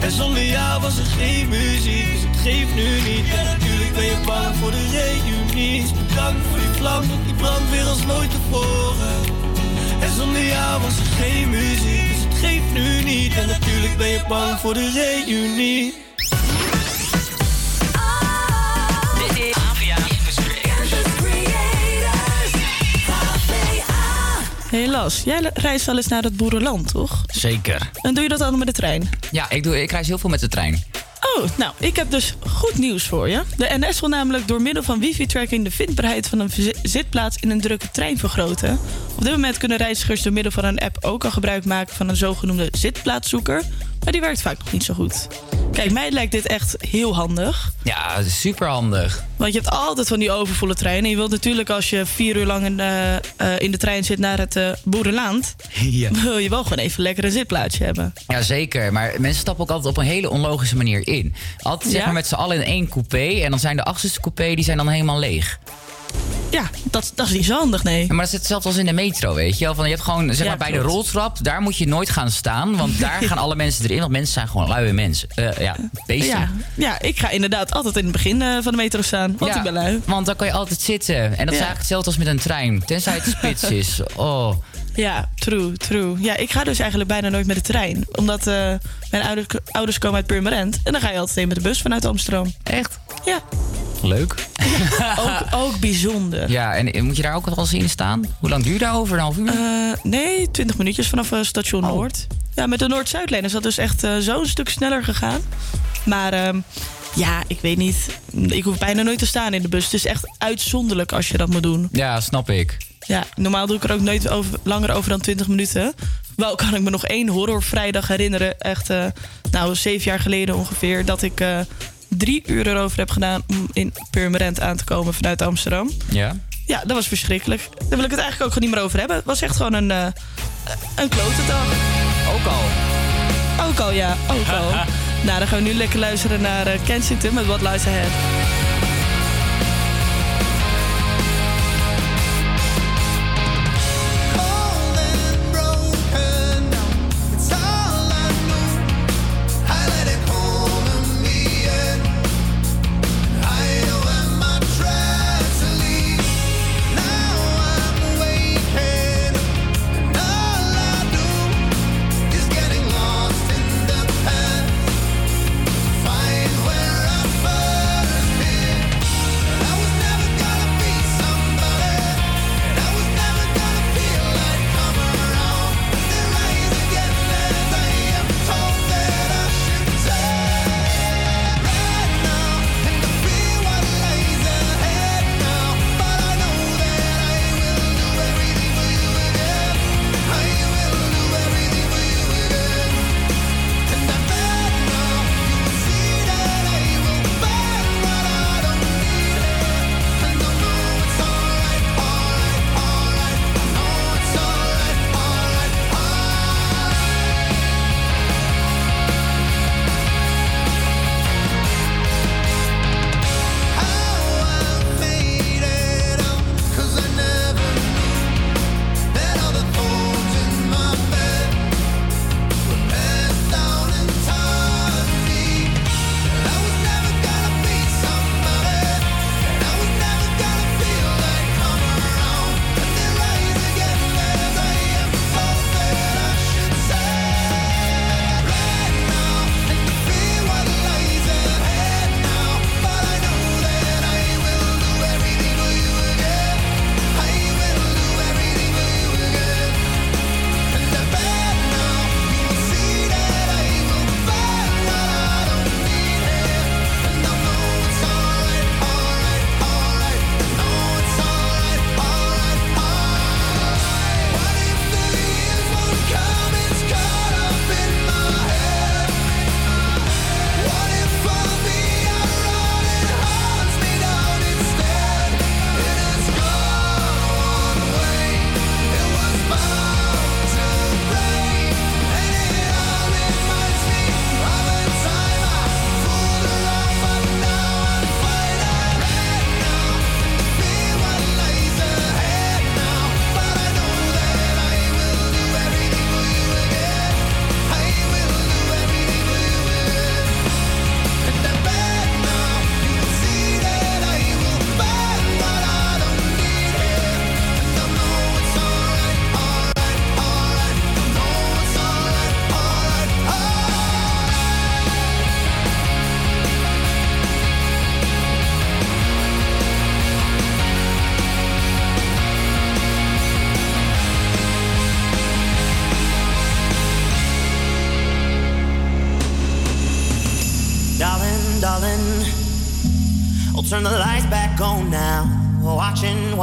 En zonder jou was er geen muziek, dus het geeft nu niet. En natuurlijk ben je bang voor de reunie. Dus bedankt voor die vlam, want die brandt weer als nooit tevoren. En zonder jou was er geen muziek, dus het geeft nu niet. En natuurlijk ben je bang voor de reunie. Las, jij reist wel eens naar het boerenland, toch? Zeker. En doe je dat dan met de trein? Ja, ik, doe, ik reis heel veel met de trein. Oh, nou, ik heb dus goed nieuws voor je. De NS wil namelijk door middel van wifi-tracking de vindbaarheid van een zi- zitplaats in een drukke trein vergroten. Op dit moment kunnen reizigers door middel van een app ook al gebruik maken van een zogenoemde zitplaatszoeker. Maar die werkt vaak nog niet zo goed. Kijk, mij lijkt dit echt heel handig. Ja, super handig. Want je hebt altijd van die overvolle treinen. En je wilt natuurlijk als je vier uur lang in, eh, eh, in de trein zit naar het eh, boerenland... Ja. wil je wel gewoon even lekker een zitplaatsje hebben. Ja, zeker. Maar mensen stappen ook altijd op een hele onlogische manier in. Altijd zeg Ja? maar met z'n allen in één coupé. En dan zijn de achterste coupé die zijn dan helemaal leeg. Ja, dat, dat is niet zo handig, nee. Maar dat zit hetzelfde als in de metro, weet je wel. Van, je hebt gewoon, zeg maar, bij de roltrap, daar moet je nooit gaan staan. Want daar gaan alle mensen erin. Want mensen zijn gewoon luie mensen. Eh, ja, beesten. Ja, ja, ik ga inderdaad altijd in het begin eh, van de metro staan. Want ik ben lui. Want dan kan je altijd zitten. En dat is eigenlijk hetzelfde als met een trein. Tenzij het spits is. Oh. Ja, true, true. Ja, ik ga dus eigenlijk bijna nooit met de trein. Omdat eh, mijn ouders, ouders komen uit Purmerend. En dan ga je altijd heen met de bus vanuit Amsterdam. Echt? Ja. Leuk. Ook, ook bijzonder. Ja, en moet je daar ook wel eens in staan? Hoe lang duurt dat over? Een half uur? Eh, nee, 20 minuutjes vanaf eh, station Noord. Ja, met de Noord-Zuidlijn is dat dus echt zo'n stuk sneller gegaan. Maar ehm, ja, ik weet niet. Ik hoef bijna nooit te staan in de bus. Het is echt uitzonderlijk als je dat moet doen. Ja, snap ik. Ja, normaal doe ik er ook nooit over, langer over dan 20 minuten. Wel kan ik me nog één horrorvrijdag herinneren. Echt, eh, nou, zeven jaar geleden ongeveer. Dat ik eh, drie uur erover heb gedaan om in Purmerend aan te komen vanuit Amsterdam. Ja? Ja, dat was verschrikkelijk. Daar wil ik het eigenlijk ook gewoon niet meer over hebben. Het was echt gewoon een, eh een klote dag. Ook al. Ook al, ja. Ook al. nou, dan gaan we nu lekker luisteren naar Kensington met What Lies Ahead.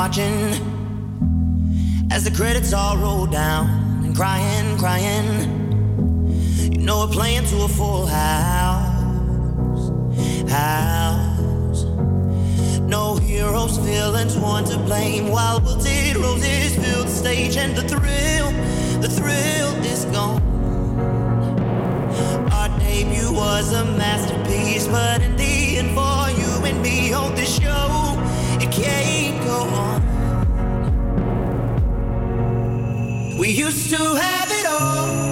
Watching, have it all,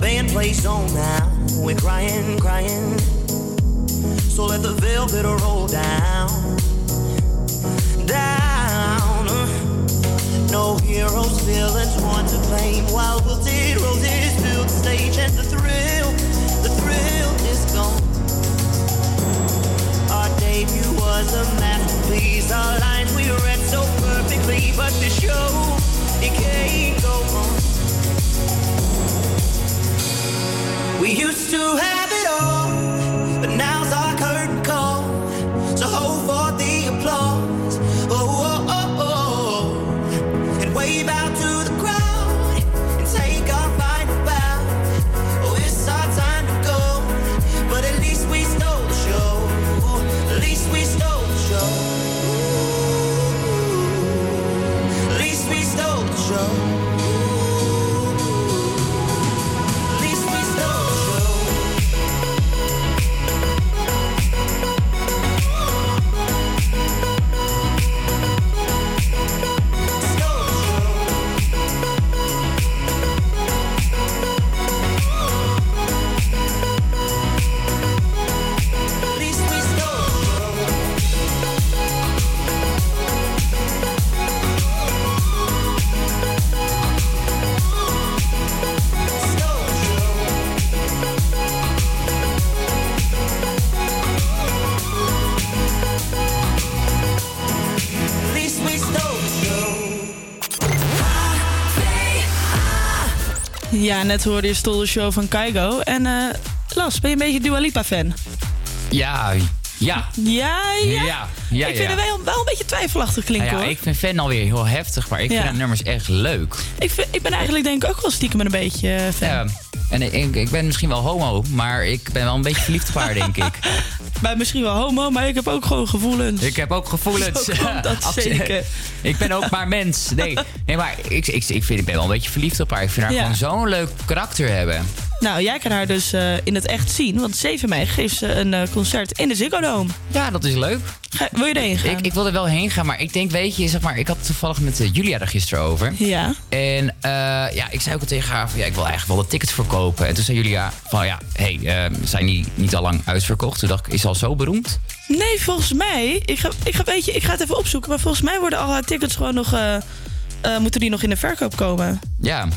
band plays on now. We're crying, crying. So let the velvet roll down, down. No heroes, villains, one to blame. While wilted roses fill the stage, and the thrill, the thrill is gone. Our debut was a masterpiece. Our lines we read so perfectly, but the show it can't go on. Used to have it all, Ja, net hoorde je Stol de Show van Kaigo. En eh Las, ben je een beetje Dua Lipa fan? Ja, ja. Ja, ja. Ja, ja, ik vind ja. het wel, wel een beetje twijfelachtig klinken ja, hoor. ik vind fan alweer heel heftig, maar ik vind het nummers echt leuk. Ik, vind, ik ben eigenlijk denk ik ook wel stiekem een beetje eh, fan. Ja. En ik, ik ben misschien wel homo, maar ik ben wel een beetje verliefd op haar, denk ik. Ben misschien wel homo, maar ik heb ook gewoon gevoelens. Ik heb ook gevoelens. Zo dat zeker. ik ben ook maar mens. Nee, nee maar ik, ik, ik, vind, ik ben wel een beetje verliefd op haar. Ik vind haar Ja. gewoon zo'n leuk karakter hebben. Nou, jij kan haar dus eh, in het echt zien. Want 7 mei geeft ze een eh, concert in de Ziggo Dome. Ja, dat is leuk. Ga- wil je erheen gaan? Ik, ik wil er wel heen gaan, maar ik denk, weet je, zeg maar, ik had het toevallig met eh, Julia er gisteren over. Ja. En ja, ik zei ook al tegen haar van, ja, ik wil eigenlijk wel de tickets verkopen. En toen zei Julia van, ja, hé, hey, eh, zijn die niet al lang uitverkocht? Toen dacht ik, is ze al zo beroemd? Nee, volgens mij. Ik ga, ik, ga, weet je, ik ga het even opzoeken. Maar volgens mij worden al haar tickets gewoon nog. moeten die nog in de verkoop komen? Ja.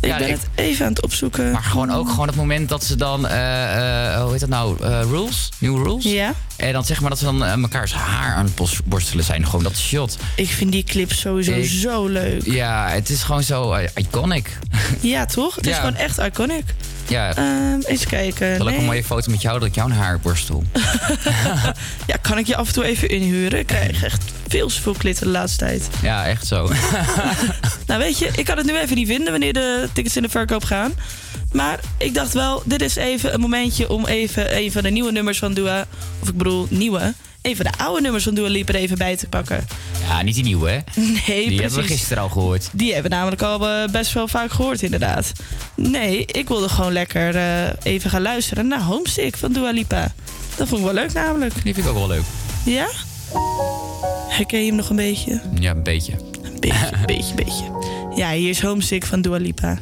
Ik Ja, ben ik- het even aan het opzoeken. Maar gewoon ook gewoon het moment dat ze dan, eh, eh, hoe heet dat nou, Eh, rules, nieuwe rules. Ja. En dan zeg maar dat ze dan mekaars haar aan het borstelen zijn. Gewoon dat shot. Ik vind die clip sowieso Ik- zo leuk. Ja, het is gewoon zo iconic. Ja, toch? Het is Ja. gewoon echt iconic. Ja, eens kijken. ook Nee. een mooie foto met jou dat ik jouw haar borstel. Ja, kan ik je af en toe even inhuren? Ik krijg echt veel te veel klitten de laatste tijd. Ja, echt zo. Nou, weet je, ik kan het nu even niet vinden wanneer de tickets in de verkoop gaan. Maar ik dacht wel, dit is even een momentje om even een van de nieuwe nummers van Dua... Of ik bedoel, nieuwe. Even de oude nummers van Dua Lipa er even bij te pakken. Ja, niet die nieuwe, hè? Nee, Die precies. hebben we gisteren al gehoord. Die hebben we namelijk al eh, best wel vaak gehoord, inderdaad. Nee, ik wilde gewoon lekker eh, even gaan luisteren naar Homesick van Dua Lipa. Dat vond ik wel leuk namelijk. Die vind ik ook wel leuk. Ja? Herken je hem nog een beetje? Ja, een beetje. Een beetje, een beetje, beetje. Ja, hier is Homesick van Dua Lipa.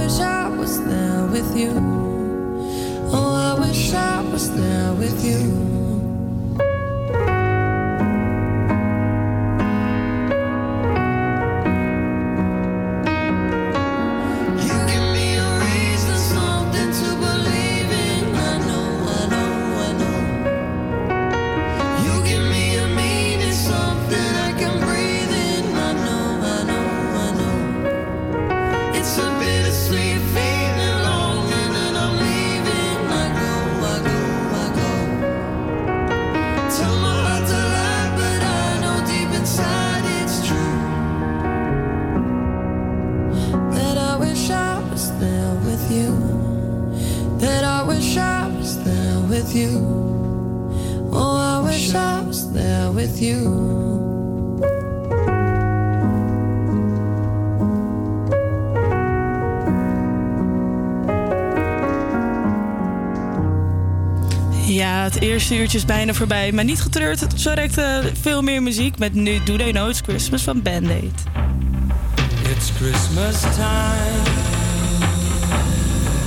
Wish I was there with you. Oh, I wish I was there with you. You eerste uurtje is bijna voorbij. Maar niet getreurd, zo direct eh, veel meer muziek. Met nu Do They Know It's Christmas van Band-Aid. It's Christmas time.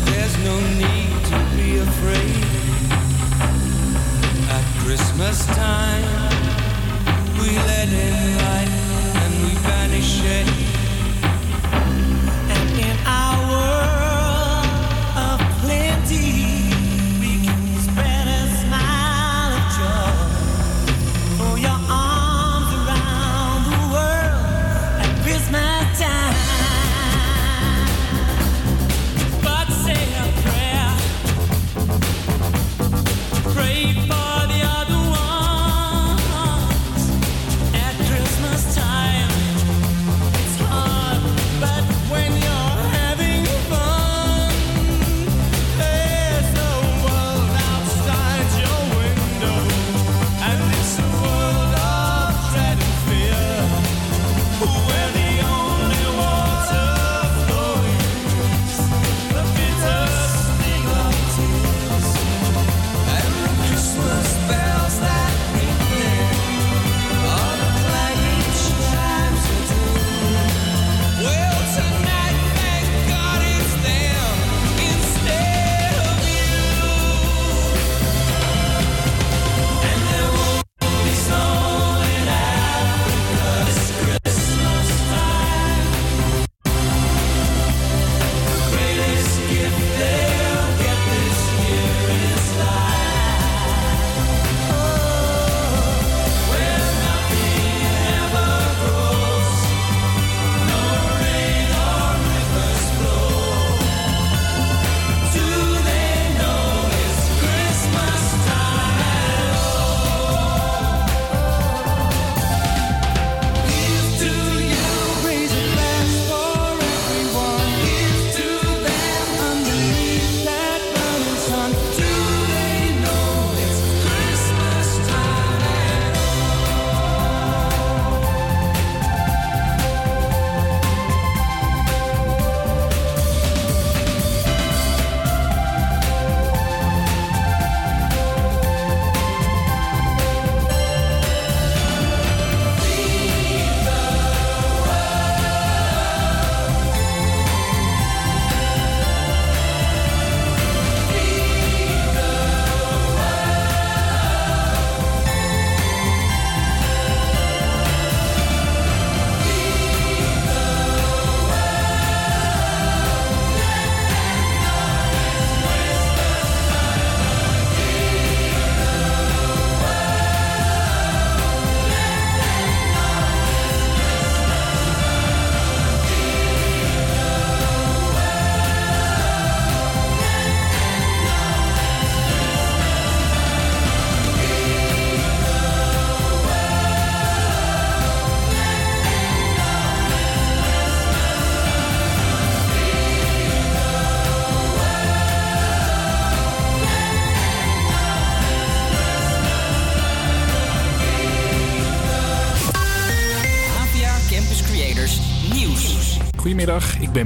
There's no need to be afraid. At Christmas time, we let in light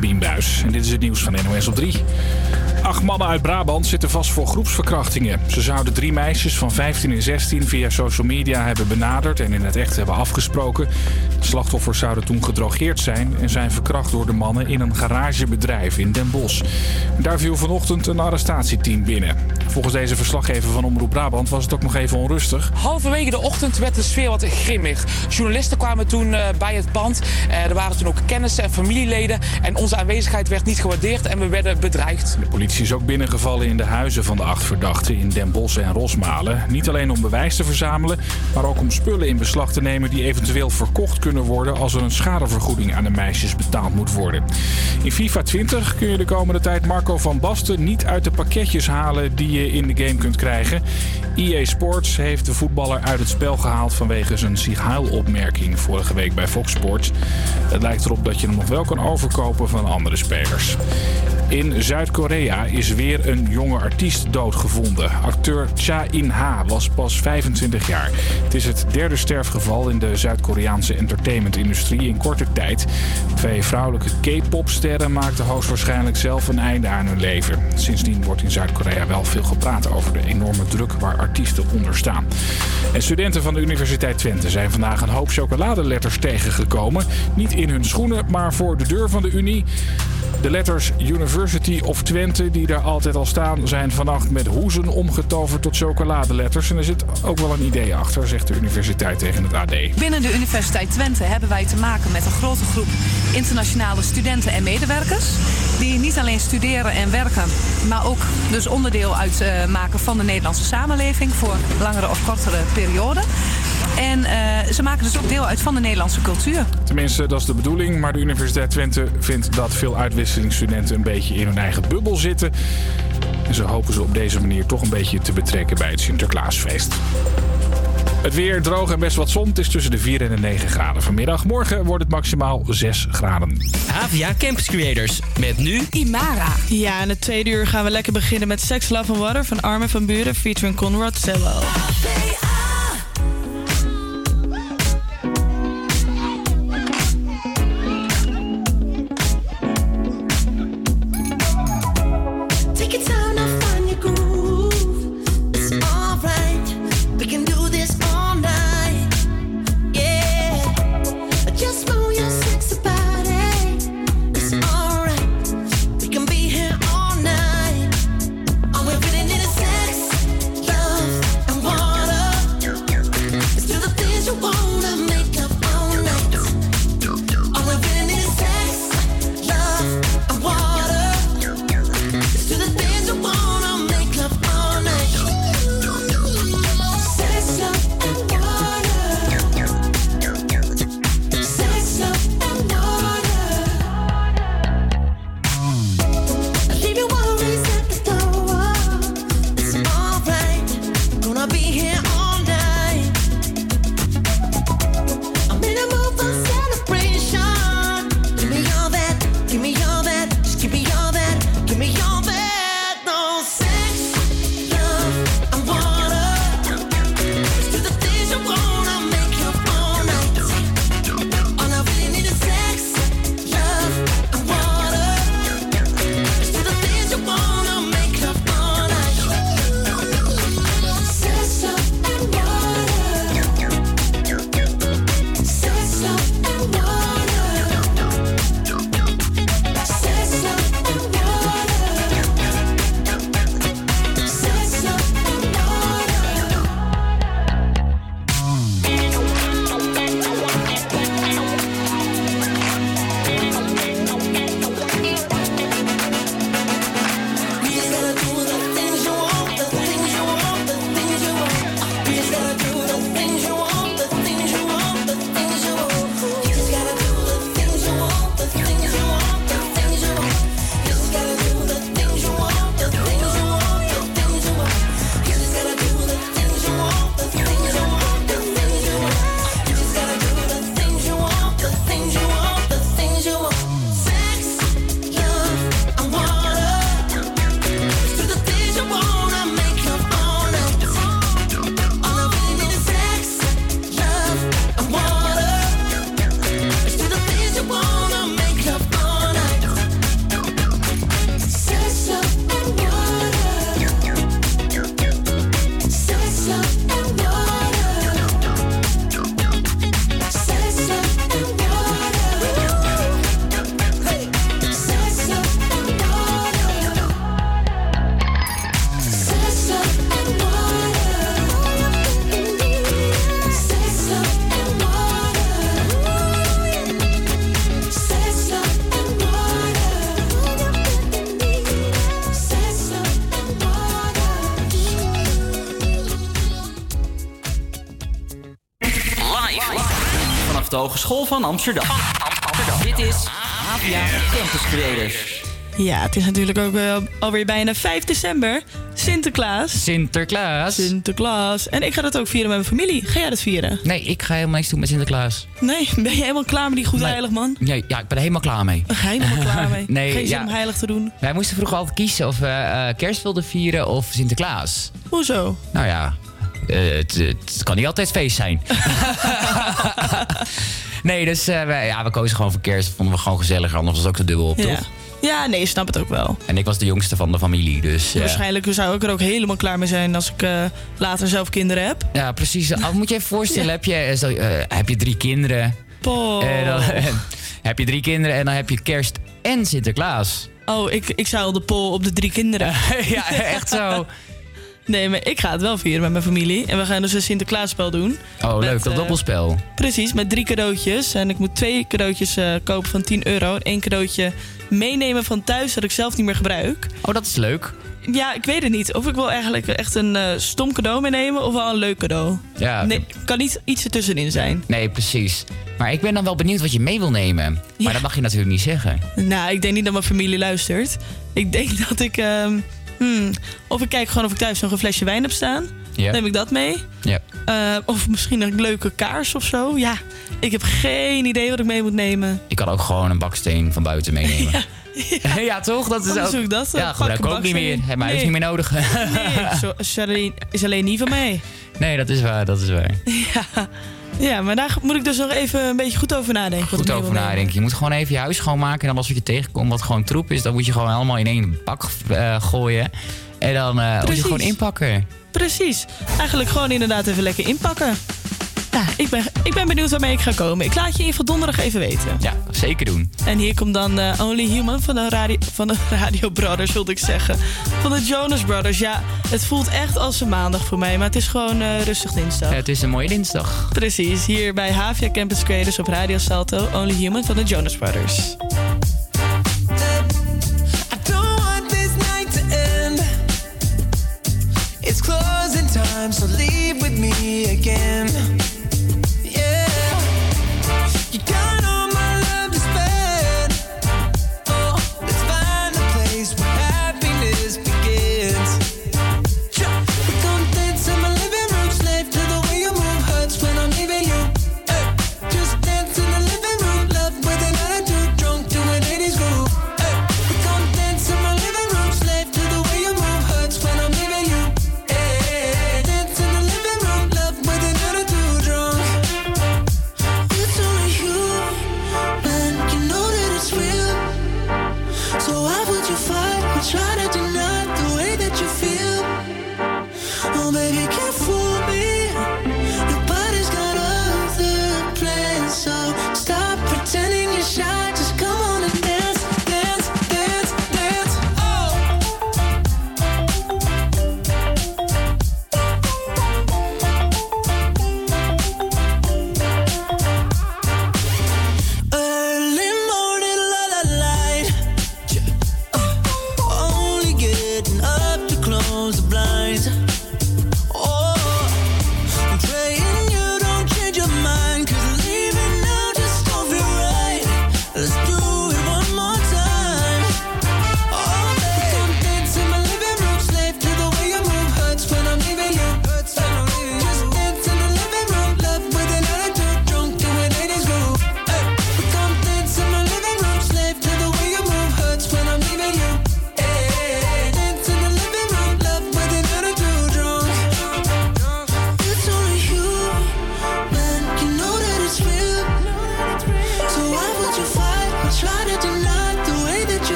en dit is het nieuws van NOS op 3. Acht mannen uit Brabant zitten vast voor groepsverkrachtingen. Ze zouden drie meisjes van 15 en 16 via social media hebben benaderd en in het echt hebben afgesproken. De slachtoffers zouden toen gedrogeerd zijn en zijn verkracht door de mannen in een garagebedrijf in Den Bosch. Daar viel vanochtend een arrestatieteam binnen. Volgens deze verslaggever van Omroep Brabant was het ook nog even onrustig. Halverwege de ochtend werd de sfeer wat grimmig. Journalisten kwamen toen eh, bij het pand. Eh, er waren toen ook kennissen en familieleden. En onze aanwezigheid werd niet gewaardeerd en we werden bedreigd. De politie is ook binnengevallen in de huizen van de acht verdachten in Den Bosch en Rosmalen. Niet alleen om bewijs te verzamelen, maar ook om spullen in beslag te nemen die eventueel verkocht kunnen worden als er een schadevergoeding aan de meisjes betaald moet worden. In FIFA 20 kun je de komende tijd Marco van Basten niet uit de pakketjes halen die je in de game kunt krijgen. EA Sports heeft de voetballer uit het spel gehaald vanwege zijn Sieg-Heil-opmerking vorige week bij Fox Sports. Het lijkt erop dat je hem nog wel kan overkopen van andere spelers. In Zuid-Korea is weer een jonge artiest doodgevonden. Acteur Cha In-ha was pas 25 jaar. Het is het derde sterfgeval in de Zuid-Koreaanse entertainmentindustrie in korte tijd. Twee vrouwelijke K-popsterren maakten hoogstwaarschijnlijk zelf een einde aan hun leven. Sindsdien wordt in Zuid-Korea wel veel gepraat over de enorme druk waar artiesten onder staan. En studenten van de Universiteit Twente zijn vandaag een hoop chocoladeletters tegengekomen. Niet in hun schoenen, maar voor de deur van de Unie. De letters University of Twente, die daar altijd al staan, zijn vannacht met hoezen omgetoverd tot chocoladeletters. En er zit ook wel een idee achter, zegt de universiteit tegen het AD. Binnen de Universiteit Twente hebben wij te maken met een grote groep internationale studenten en medewerkers. Die niet alleen studeren en werken, maar ook dus onderdeel uitmaken van de Nederlandse samenleving voor langere of kortere perioden. En eh, ze maken dus ook deel uit van de Nederlandse cultuur. Tenminste, dat is de bedoeling. Maar de Universiteit Twente vindt dat veel uitwisselingsstudenten een beetje in hun eigen bubbel zitten. En ze hopen ze op deze manier toch een beetje te betrekken bij het Sinterklaasfeest. Het weer droog en best wat zon. Het is tussen de 4 en de 9 graden vanmiddag. Morgen wordt het maximaal 6 graden. Havia Campus Creators. Met nu Imara. Ja, in het tweede uur gaan we lekker beginnen met Sex, Love and Water van Armin van Buren featuring Conrad Sewell. Hogeschool van Amsterdam. Dit is APA Campus Creators. Ja, het is natuurlijk ook eh, alweer bijna 5 december. Sinterklaas. Sinterklaas. Sinterklaas. En ik ga dat ook vieren met mijn familie. Ga jij dat vieren? Nee, ik ga helemaal niks doen met Sinterklaas. Nee, ben je helemaal klaar met die goed heilig man? Nee, ja, ik ben er helemaal klaar mee. Ga je helemaal klaar mee? Nee, Geen zin ja. om heilig te doen? Wij moesten vroeger altijd kiezen of we eh, kerst wilden vieren of Sinterklaas. Hoezo? Nou ja, eh, het, het kan niet altijd feest zijn. nee, dus wij, ja, we kozen gewoon voor kerst. Vonden we gewoon gezelliger, anders was het ook te dubbel op, Ja. toch? Ja, nee, snap het ook wel. En ik was de jongste van de familie, dus... Waarschijnlijk zou ik er ook helemaal klaar mee zijn als ik eh, later zelf kinderen heb. Ja, precies. Al moet je even voorstellen, heb, je, eh, zo, heb je drie kinderen. Oh. En dan, heb je drie kinderen en dan heb je kerst en Sinterklaas. Oh, ik, ik zou de pol op de drie kinderen. ja, echt zo. Nee, maar ik ga het wel vieren met mijn familie. En we gaan dus een Sinterklaasspel doen. Oh, Met, leuk, dat eh, dobbelspel. Precies, met drie cadeautjes. En ik moet twee cadeautjes eh, kopen van 10 euro. En één cadeautje meenemen van thuis dat ik zelf niet meer gebruik. Oh, dat is leuk. Ja, ik weet het niet. Of ik wil eigenlijk echt een eh, stom cadeau meenemen of wel een leuk cadeau. Ja. Nee, kan niet iets ertussenin zijn. Nee, precies. Maar ik ben dan wel benieuwd wat je mee wil nemen. Maar dat mag je natuurlijk niet zeggen. Nou, ik denk niet dat mijn familie luistert. Ik denk dat ik... hmm, of ik kijk gewoon of ik thuis nog een flesje wijn heb staan. Ja. Neem ik dat mee. Ja. Eh, of misschien een leuke kaars of zo. Ja, ik heb geen idee wat ik mee moet nemen. Ik kan ook gewoon een baksteen van buiten meenemen. Ja, toch? Dat is ook... dat. Ja, Pak gebruik ik ook niet meer. Heb mij Nee. niet meer nodig. Nee, zo, is, alleen, is alleen niet van mij. Nee, dat is waar, dat is waar. Ja. Ja, maar daar moet ik dus nog even een beetje goed over nadenken. Goed over nadenken. Je moet gewoon even je huis schoonmaken. En dan als wat je tegenkomt wat gewoon troep is, dan moet je gewoon allemaal in één bak eh, gooien. En dan eh, moet je gewoon inpakken. Precies. Eigenlijk gewoon inderdaad even lekker inpakken. Ja, ik ben, ik ben benieuwd waarmee ik ga komen. Ik laat je geval donderdag even weten. Ja, zeker doen. En hier komt dan eh, Only Human van de, radio, van de Radio Brothers, wilde ik zeggen. Van de Jonas Brothers. Ja, het voelt echt als een maandag voor mij, maar het is gewoon eh, rustig dinsdag. Het is een mooie dinsdag. Precies, hier bij Havia Campus Creators op Radio Salto. Only Human van de Jonas Brothers. I don't want this night to end. It's closing time, so leave with me again.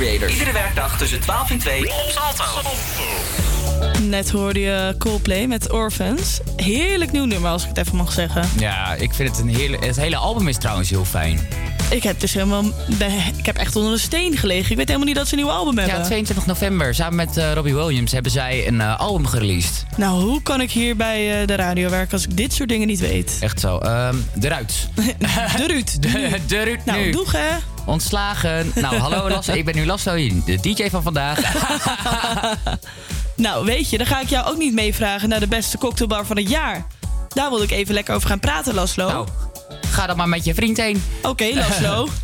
Iedere werkdag tussen 12 en 2 op Salto. Net hoorde je Coldplay met Orphans. Heerlijk nieuw nummer, als ik het even mag zeggen. Ja, ik vind het een hele... Het hele album is trouwens heel fijn. Ik heb dus helemaal... Ik heb echt onder een steen gelegen. Ik weet helemaal niet dat ze een nieuw album hebben. Ja, 22 november. Samen met eh, Robbie Williams hebben zij een eh, album gereleased. Nou, hoe kan ik hier bij eh, de radio werken als ik dit soort dingen niet weet? Echt zo. Ehm de Ruit. De Ruud. De, de Ruud Nou, nu. doeg hè. Ontslagen. Nou, hallo. Ik ben nu Laszlo, de DJ van vandaag. Nou, weet je, dan ga ik jou ook niet meevragen naar de beste cocktailbar van het jaar. Daar wil ik even lekker over gaan praten, Laslo. Nou, ga dan maar met je vriend heen. Oké, Laslo.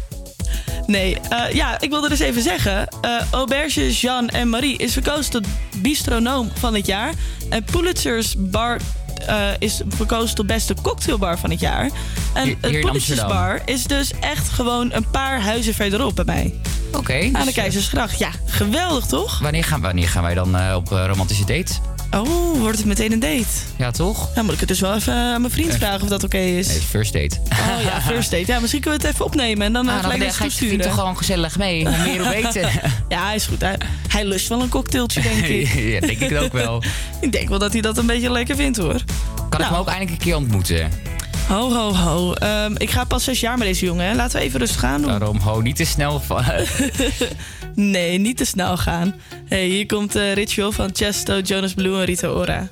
Nee, eh, ja, ik wilde dus even zeggen. eh, Auberge Jean en Marie is verkozen tot bistronoom van het jaar. En Pulitzer's Bar eh, is verkozen tot beste cocktailbar van het jaar. En Hier- het hier. Bar is dus echt gewoon een paar huizen verderop bij mij. Oké. Aan dus, de eh, Keizersgracht. Ja, geweldig toch? wanneer, gaan, wanneer gaan wij dan eh, op romantische date? Oh, wordt het meteen een date? Ja, toch? Dan moet ik het dus wel even aan mijn vriend vragen of dat oké is. Nee, first date. Oh ja, first date. Ja, misschien kunnen we het even opnemen en dan eh, Ah, dan gelijk ga je vriend toch gewoon gezellig mee. Hoe meer, hoe beter. Ja, is goed. Hij, hij lust wel een cocktailtje, denk ik. ja, denk ik het ook wel. Ik denk wel dat hij dat een beetje lekker vindt, hoor. Kan ik hem ook eindelijk een keer ontmoeten? Ho, ho, ho. Ehm, ik ga pas zes jaar met deze jongen, hè. Laten we even rustig gaan doen. Daarom, ho, niet te snel. Nee, niet te snel gaan. hey, hier komt eh Ritual van Chesto, Jonas Blue en Rita Ora.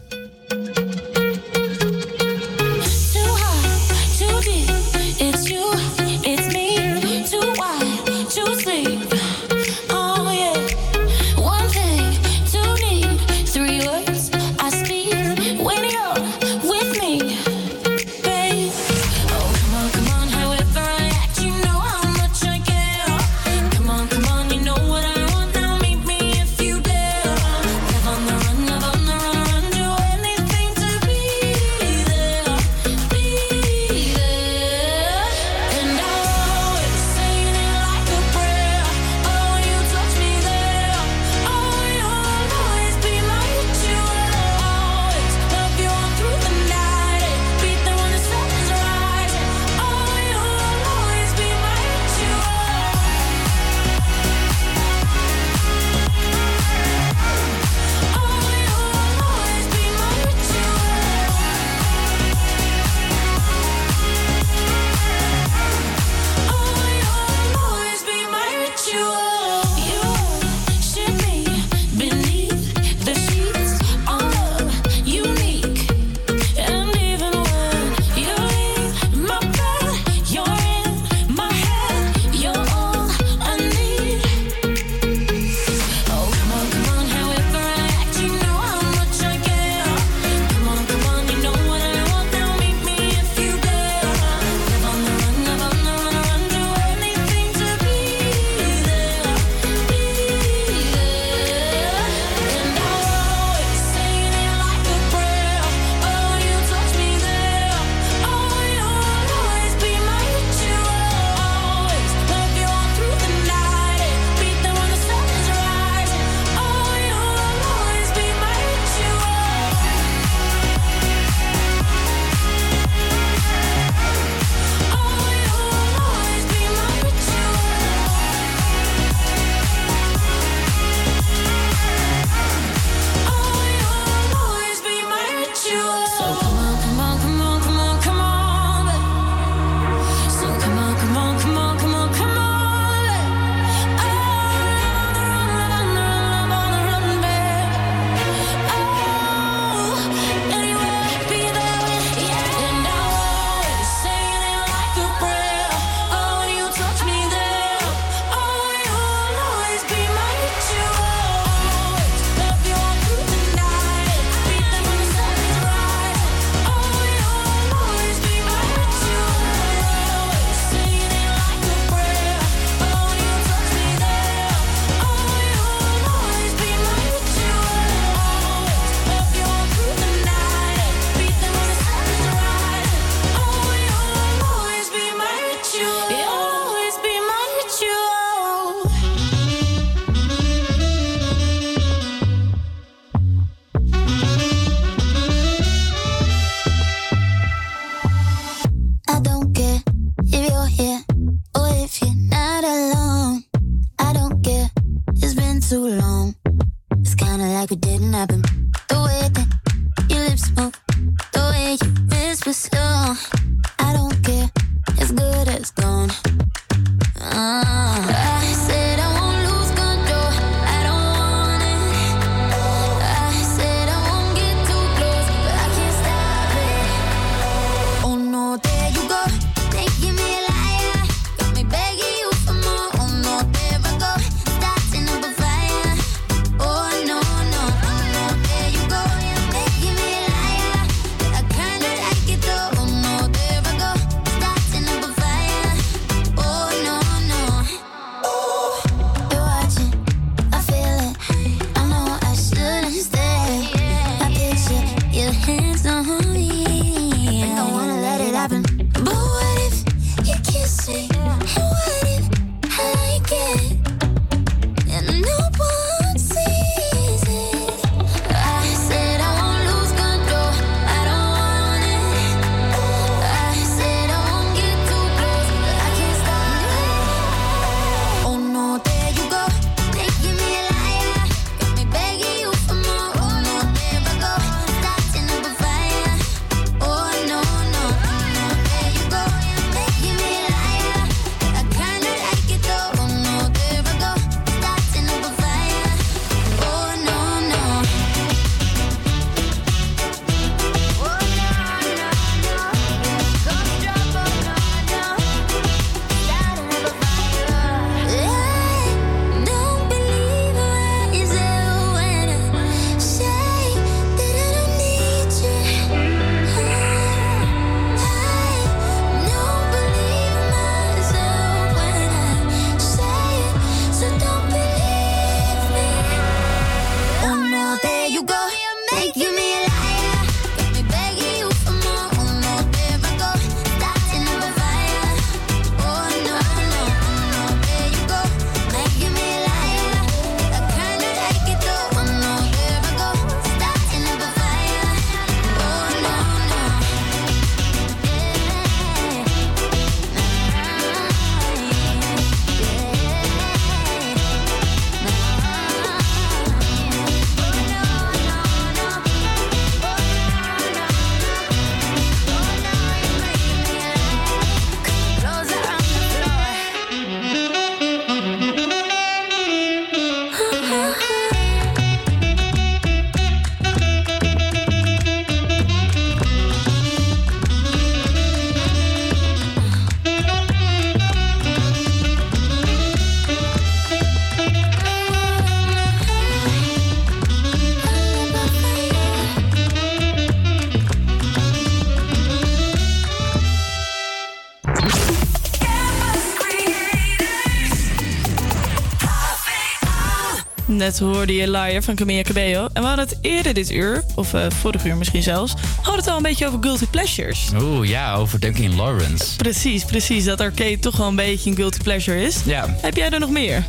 Net hoorde je Liar van Camilla Cabello. En we hadden het eerder dit uur, of eh, vorig uur misschien zelfs... hadden het al een beetje over guilty pleasures. Oeh, ja, over Duncan Lawrence. Precies, precies. Dat arcade toch wel een beetje een guilty pleasure is. Ja. Heb jij er nog meer?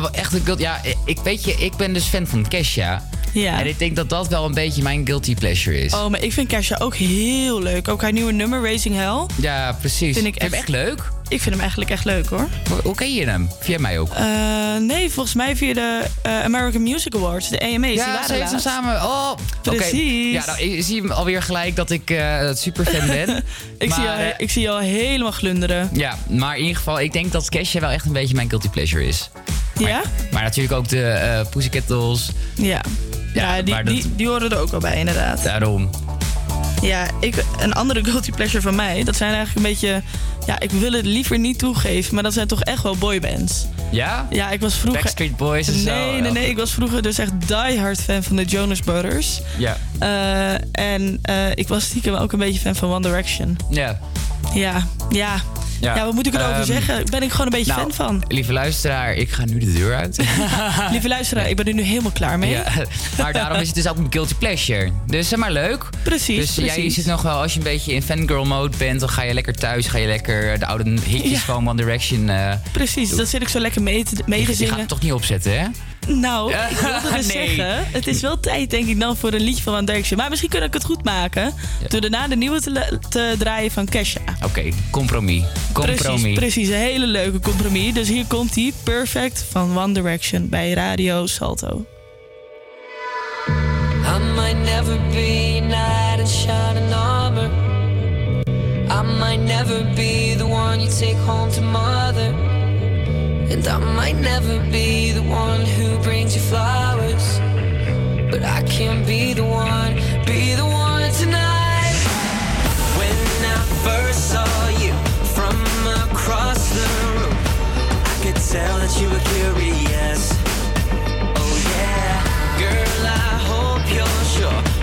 Wel echt een guilty... Ja, ik weet je, ik ben dus fan van Kesha. Ja. En ik denk dat dat wel een beetje mijn guilty pleasure is. Oh, maar ik vind Kesha ook heel leuk. Ook haar nieuwe nummer, Raising Hell. Ja, precies. Vind ik Vind echt leuk? Ik vind hem eigenlijk echt leuk hoor. Hoe, ken je hem? Via mij ook. Eh, nee, volgens mij via de eh, American Music Awards, de AMA's. die ja, waren ze heeft hem samen. Oh. Precies. Ja, nou, ik zie hem alweer gelijk dat ik eh super fan ben. Ik, zie jou, ik zie jou helemaal glunderen. Ja, maar in ieder geval, ik denk dat Kesha wel echt een beetje mijn guilty pleasure is. Ja? Maar natuurlijk ook de eh Pussycat Dolls. Ja. Ja, die, dat- die, die horen er ook al bij, inderdaad. Daarom. Ja, ik, een andere guilty pleasure van mij, dat zijn eigenlijk een beetje... Ja, ik wil het liever niet toegeven, maar dat zijn toch echt wel boybands. Ja? Ja, ik was vroeger... Backstreet Boys en zo. Nee, nee, nee. Ik was vroeger dus echt diehard fan van de Jonas Brothers. Ja. Eh, en eh, ik was stiekem ook een beetje fan van One Direction. Ja. Ja, ja. Ja. Wat moet ik erover Ehm, zeggen? Ben ik gewoon een beetje nou, fan van. Lieve luisteraar, ik ga nu de deur uit. Lieve luisteraar, ik ben er nu helemaal klaar mee. Ja, maar daarom is het dus ook een guilty pleasure. Dus zeg maar leuk. Precies, Dus jij precies. zit nog wel, als je een beetje in fangirl mode bent, dan ga je lekker thuis, ga je lekker de oude hitjes Ja. van One Direction. eh Precies, dan zit ik zo lekker mee te, mee die, die gaat het toch niet opzetten, hè? Nou, ik wilde dus zeggen, het is wel tijd denk ik dan voor een liedje van One Direction, Maar misschien kun ik het goed maken door daarna de nieuwe te, draaien van Kesha. Oké, compromis. compromis. Precies, precies, een hele leuke compromis. Dus hier komt die Perfect van One Direction bij Radio Salto. I might never be night in armor. I might never be the one you take home to mother. And I might never be the one who brings you flowers, but I can be the one, be the one tonight. When I first saw you from across the room, I could tell that you were curious. Oh yeah, girl, I hope you're sure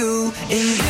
you in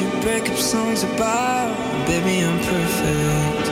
your breakup songs about? Baby, I'm perfect.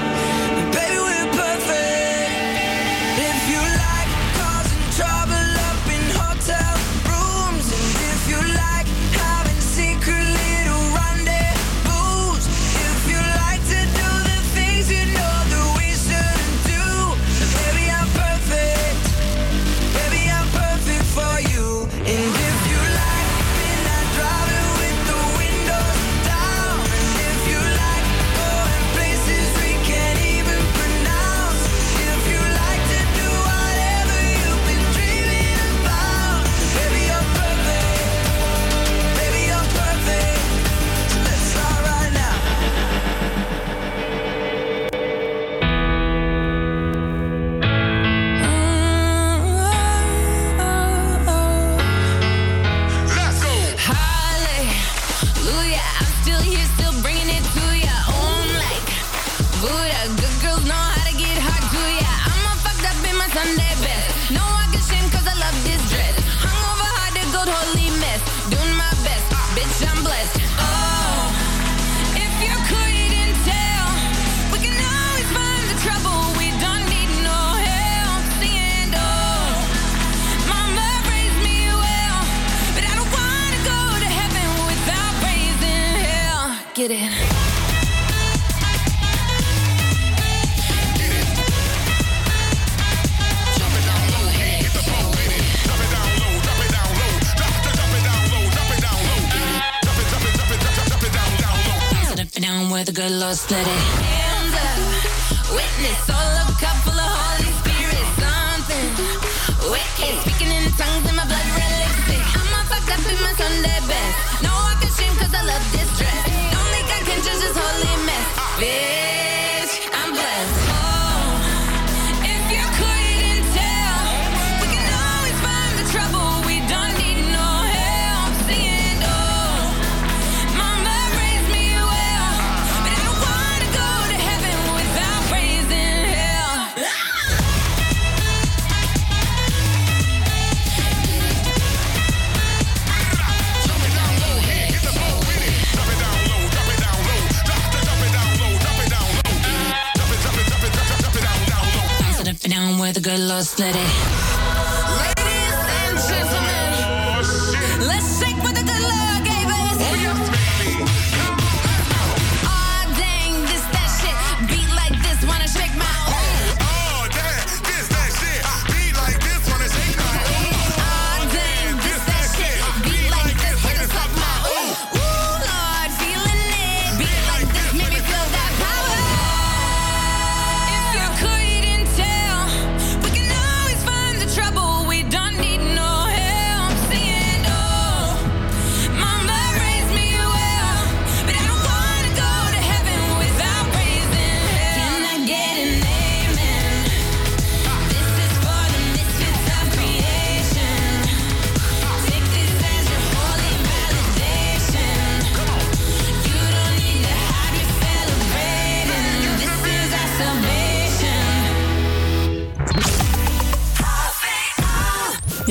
Split it.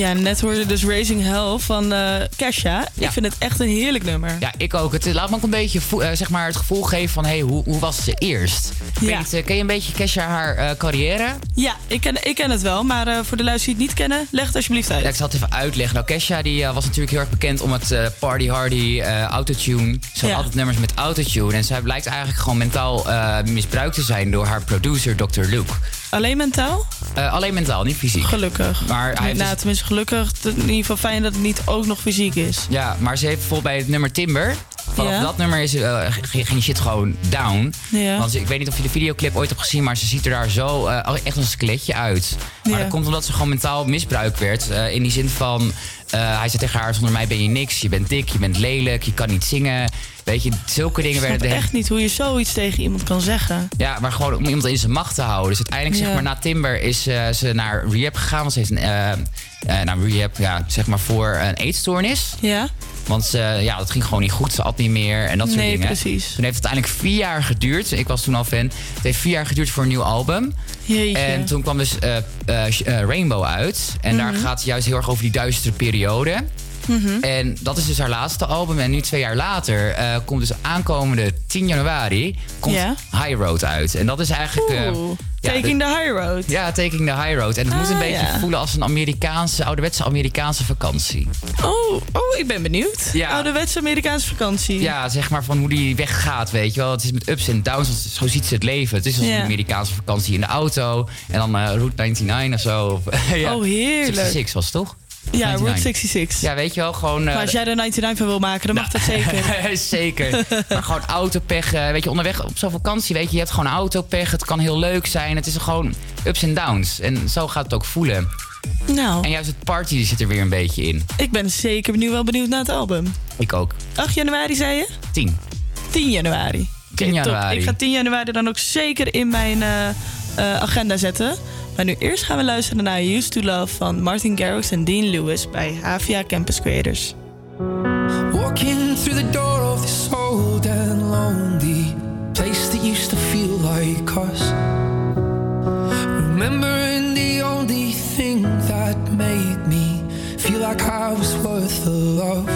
Ja, net hoorde je dus Raising Hell van eh Kesha. Ik vind het echt een heerlijk nummer. Ja, ik ook. Het laat me ook een beetje eh, zeg maar het gevoel geven van... Hey, hoe, hoe was ze eerst? Weet Ja. eh, ken je een beetje Kesha haar carrière? Ja, ik ken, ik ken het wel. Maar voor de luisteraars die het niet kennen, leg het alsjeblieft uit. Ja, ik zal het even uitleggen. Nou, Kesha die, was natuurlijk heel erg bekend om het party hardy autotune. Ze had Ja. altijd nummers met autotune. En zij blijkt eigenlijk gewoon mentaal misbruikt te zijn door haar producer Dr. Luke. Alleen mentaal? Eh, alleen mentaal, niet fysiek. Gelukkig. Maar hij heeft nou, dus- tenminste gelukkig. In ieder geval fijn dat het niet ook nog fysiek is. Ja, maar ze heeft bijvoorbeeld bij het nummer Timber. Vanaf Ja. dat nummer is, ging ging shit gewoon down. Ja. Want ik weet niet of je de videoclip ooit hebt gezien, maar ze ziet er daar zo eh, echt als een skeletje uit. Maar Ja. dat komt omdat ze gewoon mentaal misbruikt werd. in die zin van, eh, hij zei tegen haar, zonder mij ben je niks. Je bent dik, je bent lelijk, je kan niet zingen. Weet je, zulke dingen Ik snap werden... echt niet hoe je zoiets tegen iemand kan zeggen. Ja, maar gewoon om iemand in zijn macht te houden. Dus uiteindelijk, zeg maar, na Timber is eh, ze naar rehab gegaan. Want ze heeft een, eh, eh, naar rehab, ja, zeg maar, voor een eetstoornis. Ja? Want eh, ja, dat ging gewoon niet goed. Ze at niet meer en dat soort Nee, dingen. precies. Toen heeft het uiteindelijk vier jaar geduurd. Ik was toen al fan. Het heeft vier jaar geduurd voor een nieuw album. Jeetje. En toen kwam dus eh, eh, Rainbow uit. En daar Mhm. gaat het juist heel erg over die duistere periode. Mhm. En dat is dus haar laatste album. En nu twee jaar later eh, komt dus aankomende 10 januari komt. High Road uit. En dat is eigenlijk... ja, Taking de- the high road. Ja, Taking the High Road. En het moet een Ah, beetje ja. voelen als een Amerikaanse, ouderwetse Amerikaanse vakantie. Oh, oh, ik ben benieuwd. Ja. Ouderwetse Amerikaanse vakantie. Ja, zeg maar van hoe die weggaat, weet je wel. Het is met ups en downs, zo ziet ze het leven. Het is als een Amerikaanse vakantie in de auto. En dan eh, Route 99 of zo. ja. Oh, heerlijk. 66 was het toch? Ja, 99. Route 66. Ja, weet je wel, gewoon... eh, maar als jij er 99 van wil maken, dan mag dat zeker. Zeker. maar gewoon autopech. eh, weet je, onderweg op zo'n vakantie, weet je, je hebt gewoon autopech. Het kan heel leuk zijn. Het is gewoon ups en downs. En zo gaat het ook voelen. Nou, En juist het party zit er weer een beetje in. ik ben zeker nu wel benieuwd naar het album. Ik ook. 8 januari, zei je? 10. 10 januari. 10 Oké, top. januari. Ik ga 10 januari dan ook zeker in mijn eh, eh, agenda zetten. Maar nu eerst gaan we luisteren naar Used to Love van Martin Garrix en Dean Lewis bij Havia Campus Creators. Walking through the door of this old and lonely place that used to feel like us. Remembering the only thing that made me feel like I was worth the love.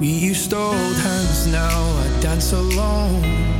We used to hold hands, now I dance alone.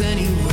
Anywhere.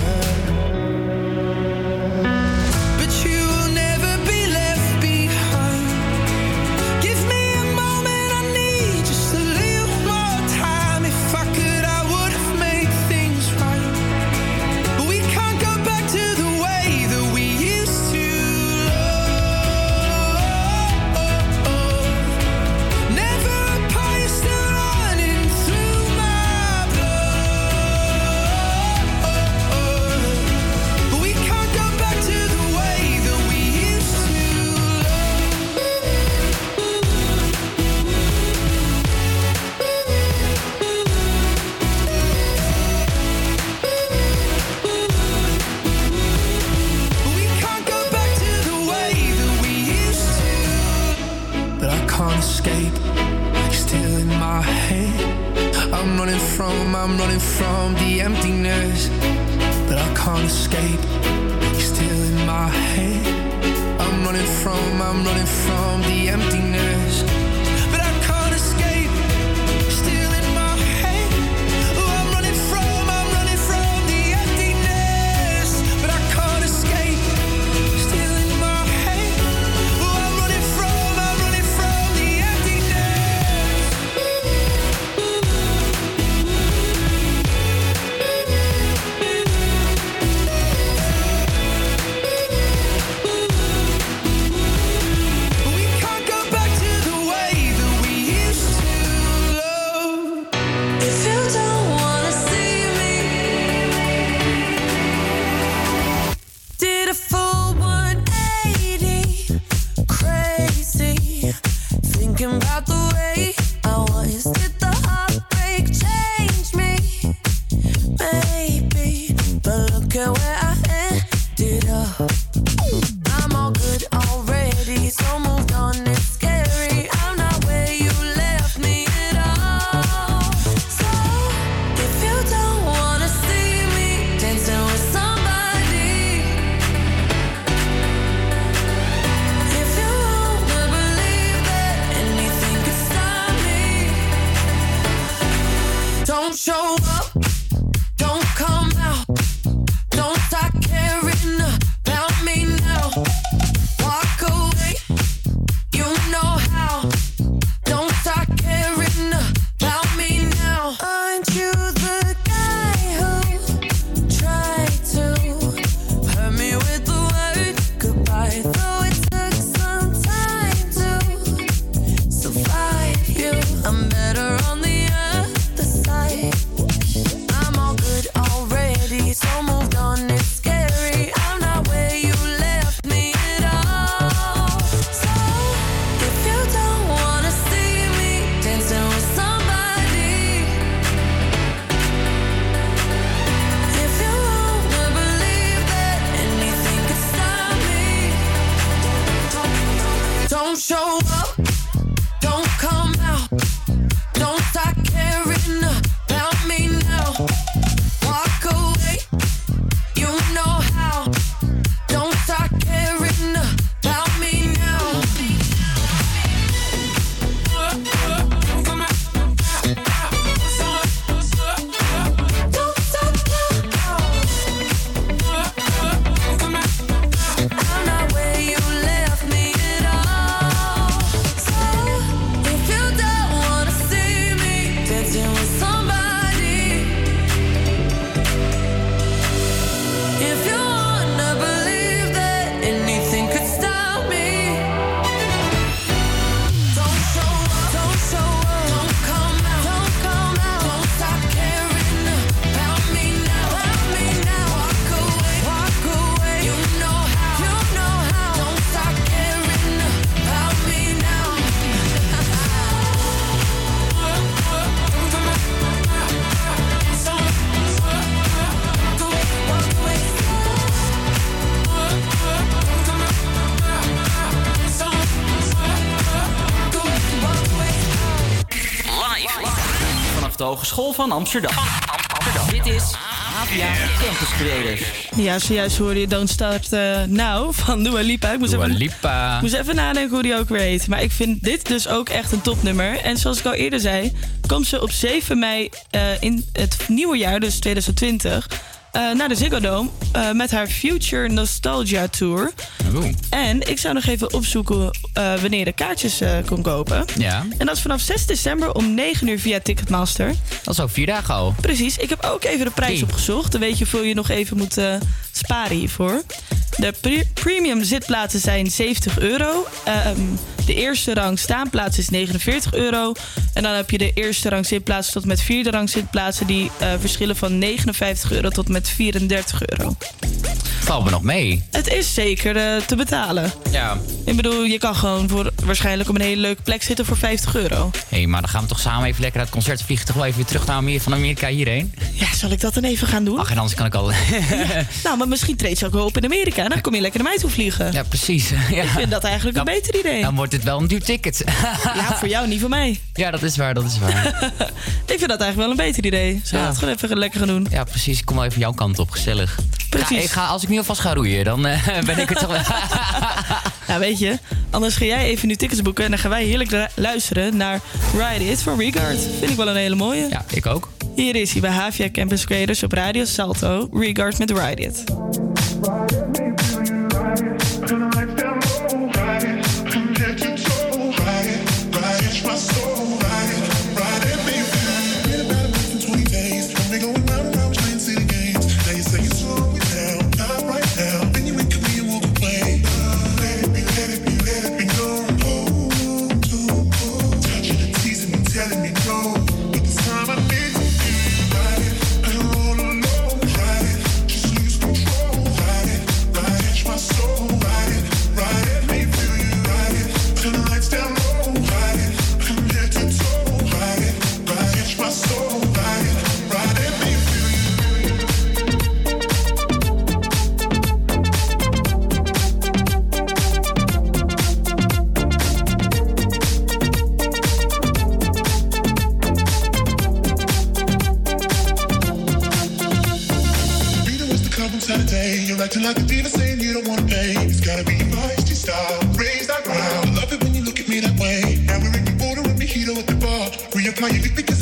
You Hogeschool van Amsterdam. Dit is APA Campus Creators. Ja, zojuist hoorde je Don't Start eh, Now van Dua Lipa. Ik moest, Dua even, Lipa. ik moest even nadenken hoe die ook weer heet. Maar ik vind dit dus ook echt een topnummer. En zoals ik al eerder zei, komt ze op 7 mei eh, in het nieuwe jaar, dus 2020... eh, naar de Ziggo Dome eh, met haar Future Nostalgia Tour. En ik zou nog even opzoeken eh, wanneer de kaartjes eh, kon kopen. Ja. En dat is vanaf 6 december om 9 uur via Ticketmaster. Dat is ook vier dagen al. Precies. Ik heb ook even de prijs opgezocht. Dan weet je hoeveel je nog even moet eh, sparen hiervoor. De pre- premium zitplaatsen zijn 70 euro. Ehm, de eerste rang staanplaats is 49 euro. En dan heb je de eerste rang zitplaatsen tot met vierde rang zitplaatsen... die verschillen van 59 euro tot met 34 euro. Valt me nog mee. Het is zeker eh, te betalen. Ja. Ik bedoel, je kan gewoon voor, waarschijnlijk op een hele leuke plek zitten voor 50 euro. Hé, hey, maar dan gaan we toch samen even lekker uit het concert vliegen. Toch wel even weer terug naar Amerika, van Amerika hierheen. Ja, zal ik dat dan even gaan doen? Ach, en anders kan ik al... Nou, maar misschien treedt ze ook wel op in Amerika. En dan kom je lekker naar mij toe vliegen. Ja, precies. Ja. Ik vind dat eigenlijk een beter idee. Dan wordt het wel een duur ticket. Ja, voor jou, niet voor mij. Ja, dat is waar, dat is waar. Ik vind dat eigenlijk wel een beter idee. Zullen we Ja. het gewoon even lekker gaan doen? Ja, precies. Ik kom wel even jouw kant op, gezellig. Precies. Ja, ik ga, als ik nu alvast ga roeien, dan eh, ben ik er toch wel... Ja, weet je. Anders ga jij even nu tickets boeken. En dan gaan wij heerlijk lu- luisteren naar Ride It van Regard. Vind ik wel een hele mooie. Ja, ik ook. Hier is hij bij Havia Campus Creators op Radio Salto. Regard met Ride It.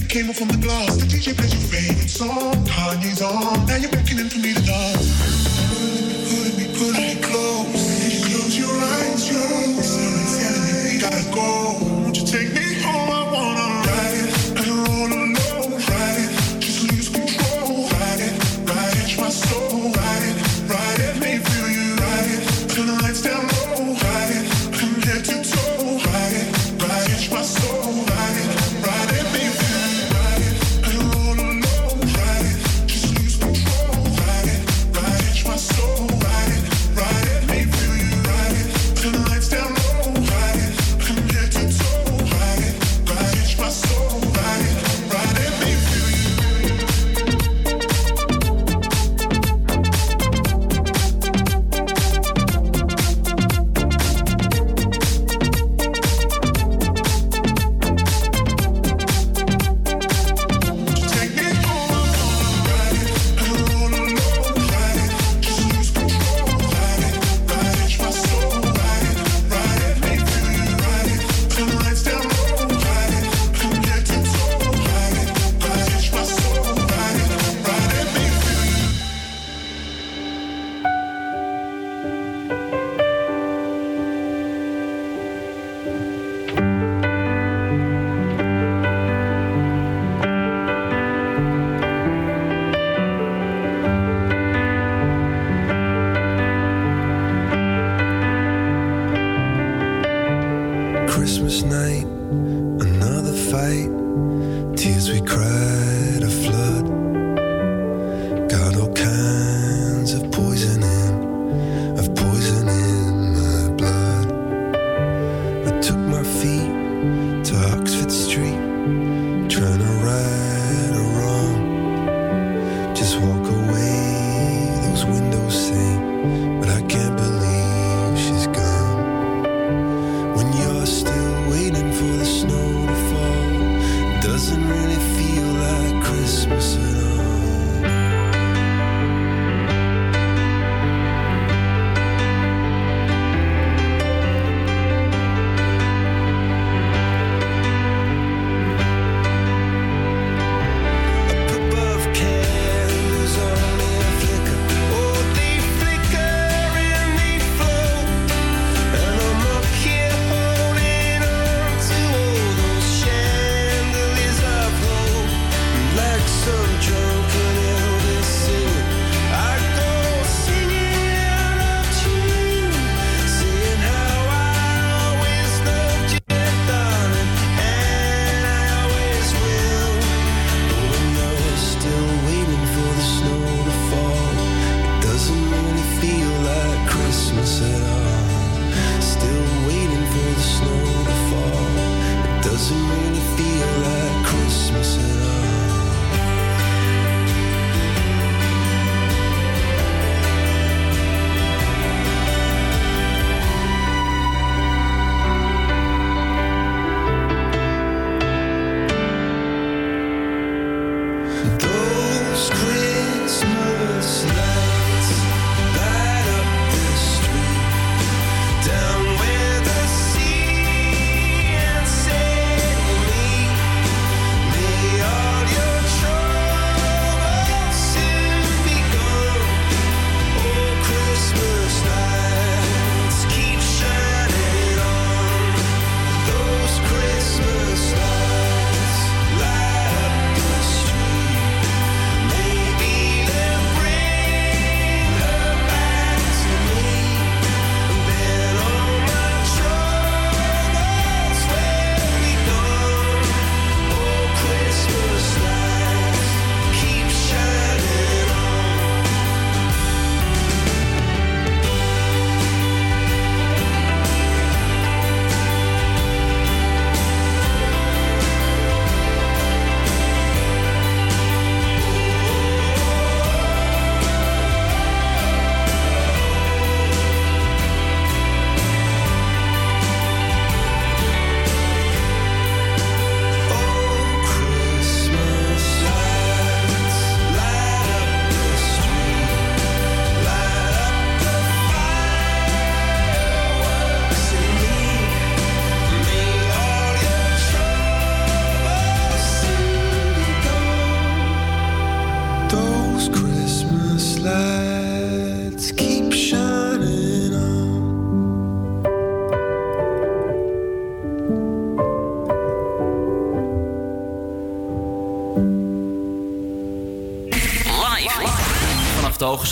Came off from the glass. The DJ plays your favorite song. Kanye's on. Now you're beckoning for me to dance.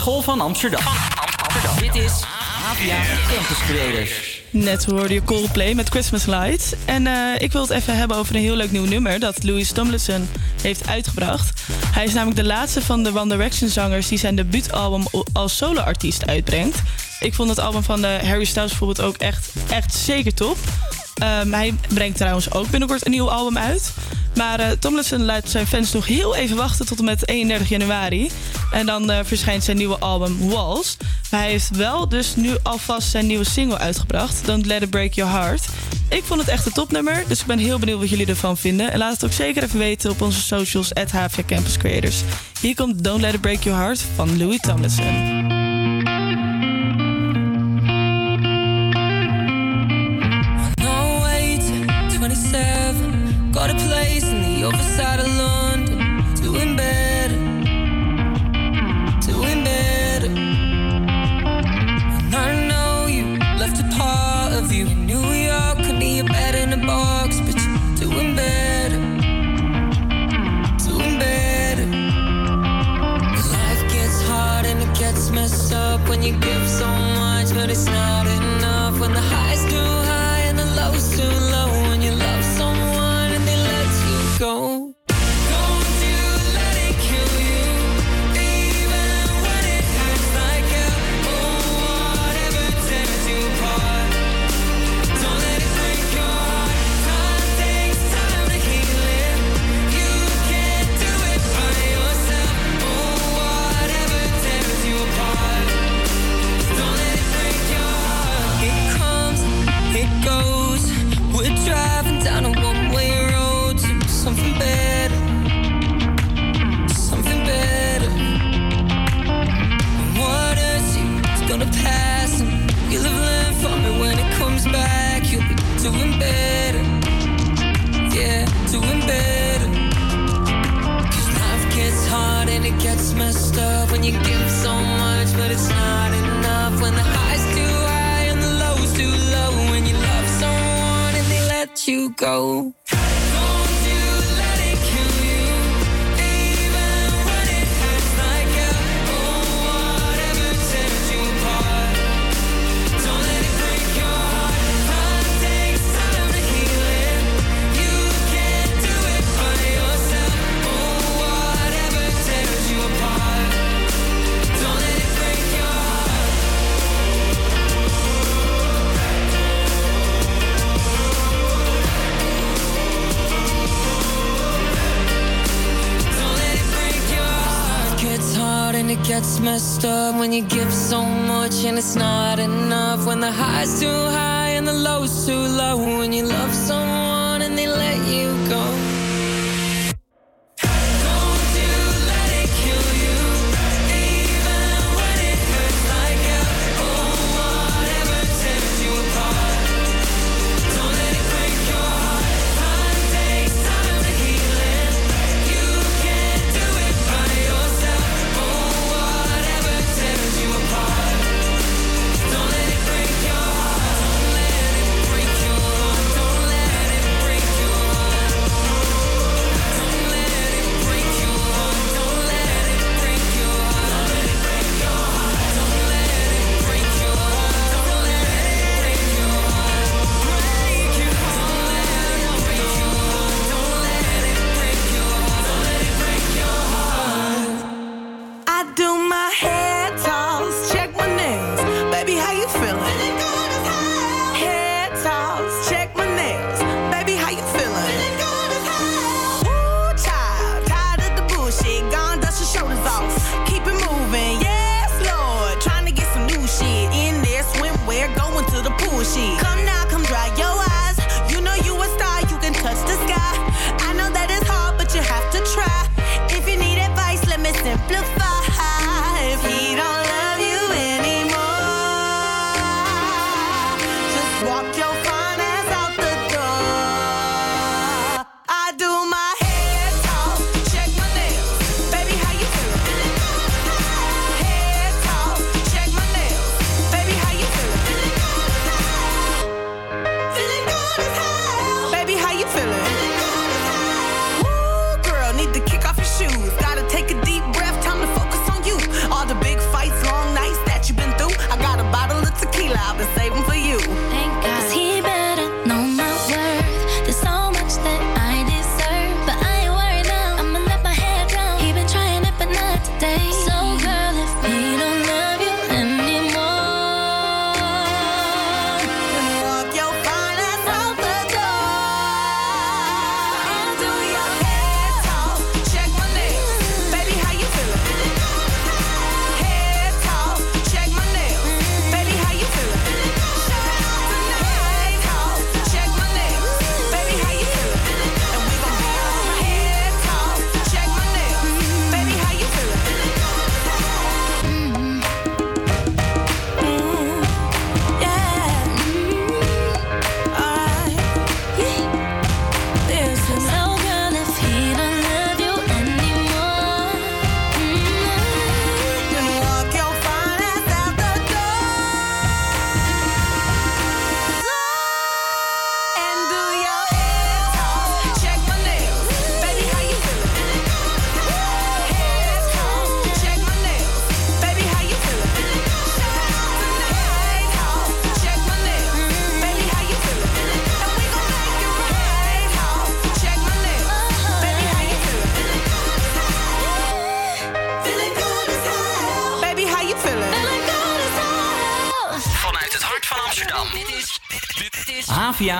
Hogeschool van Amsterdam. Dit is APA Campus Creators. Net hoorde je Coldplay met Christmas Lights. En eh, ik wil het even hebben over een heel leuk nieuw nummer dat Louis Tomlinson heeft uitgebracht. Hij is namelijk de laatste van de One Direction zangers die zijn debuutalbum als soloartiest uitbrengt. Ik vond het album van de Harry Styles bijvoorbeeld ook echt, echt zeker top. Ehm, hij brengt trouwens ook binnenkort een nieuw album uit. Maar eh, Tomlinson laat zijn fans nog heel even wachten tot en met 31 januari. En dan eh, verschijnt zijn nieuwe album Walls. Maar hij heeft wel dus nu alvast zijn nieuwe single uitgebracht. Don't Let It Break Your Heart. Ik vond het echt een topnummer, dus ik ben heel benieuwd wat jullie ervan vinden. En laat het ook zeker even weten op onze socials at Campus Creators. Hier komt Don't Let It Break Your Heart van Louis Tomlinson. Other side of London. Doing better. Doing better. I know you left a part of you in New York. Could be a bed in a box, but you're doing better. Doing better. Life gets hard and it gets messed up when you give so much, but it's not when you give so much, but it's not enough. When the highs too high and the lows too low. When you love someone and they let you go. Gets messed up when you give so much and it's not enough. When the highs too high and the lows too low. When you love someone and they let you go.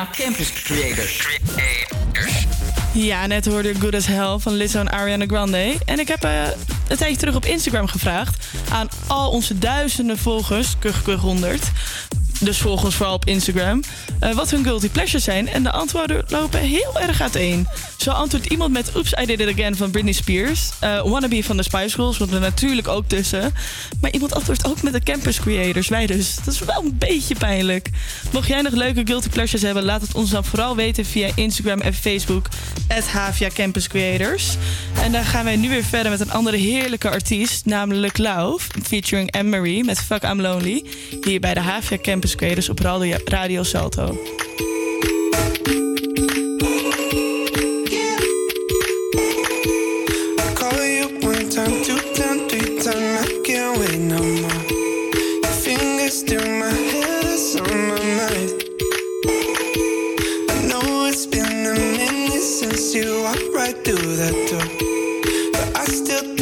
Campus Creators. Ja, net hoorde Good As Hell van Lizzo en Ariana Grande. En ik heb uh, een tijdje terug op Instagram gevraagd... aan al onze duizenden volgers, kugkug 100... dus volgens vooral op Instagram... Eh, wat hun guilty pleasures zijn. En de antwoorden lopen heel erg uiteen. Zo antwoordt iemand met Oops, I Did It Again van Britney Spears. Uh, Wannabe van de Spice Girls, want we natuurlijk ook tussen. Maar iemand antwoordt ook met de Campus Creators, wij dus. Dat is wel een beetje pijnlijk. Mocht jij nog leuke guilty pleasures hebben, laat het ons dan vooral weten via Instagram en Facebook. at Havia Campus Creators. En dan gaan wij nu weer verder met een andere heerlijke artiest, namelijk Love. featuring Anne-Marie met Fuck I'm Lonely. Hier bij de Havia Campus Creators op Radio Salto.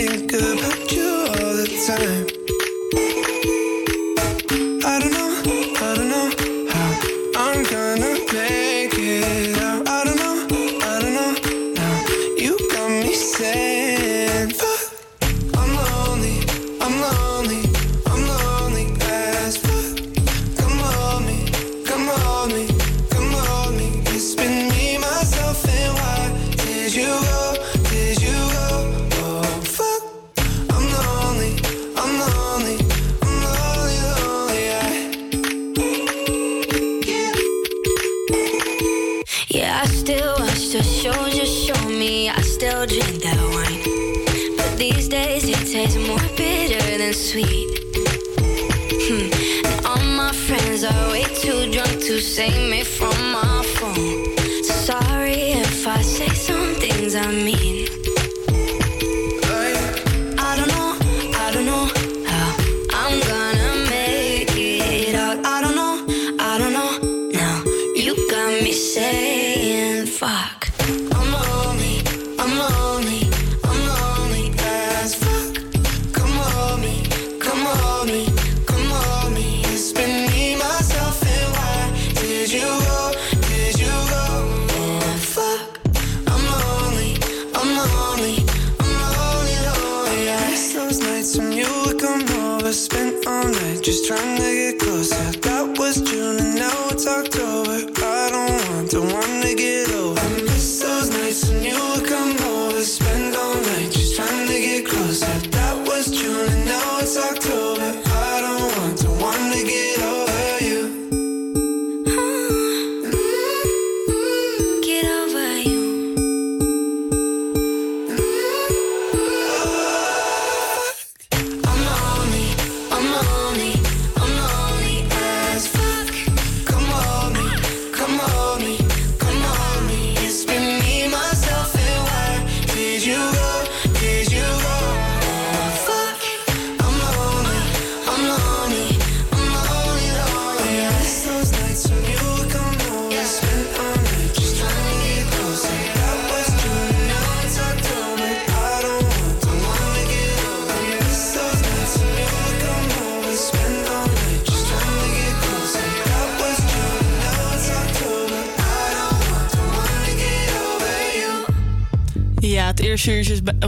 think about you all the time.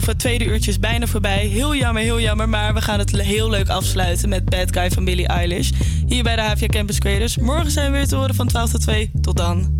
Het tweede uurtje is bijna voorbij. Heel jammer, heel jammer. Maar we gaan het heel leuk afsluiten met Bad Guy van Billie Eilish. Hier bij de HVA Campus Creators. Morgen zijn we weer te horen van 12 tot 2. Tot dan.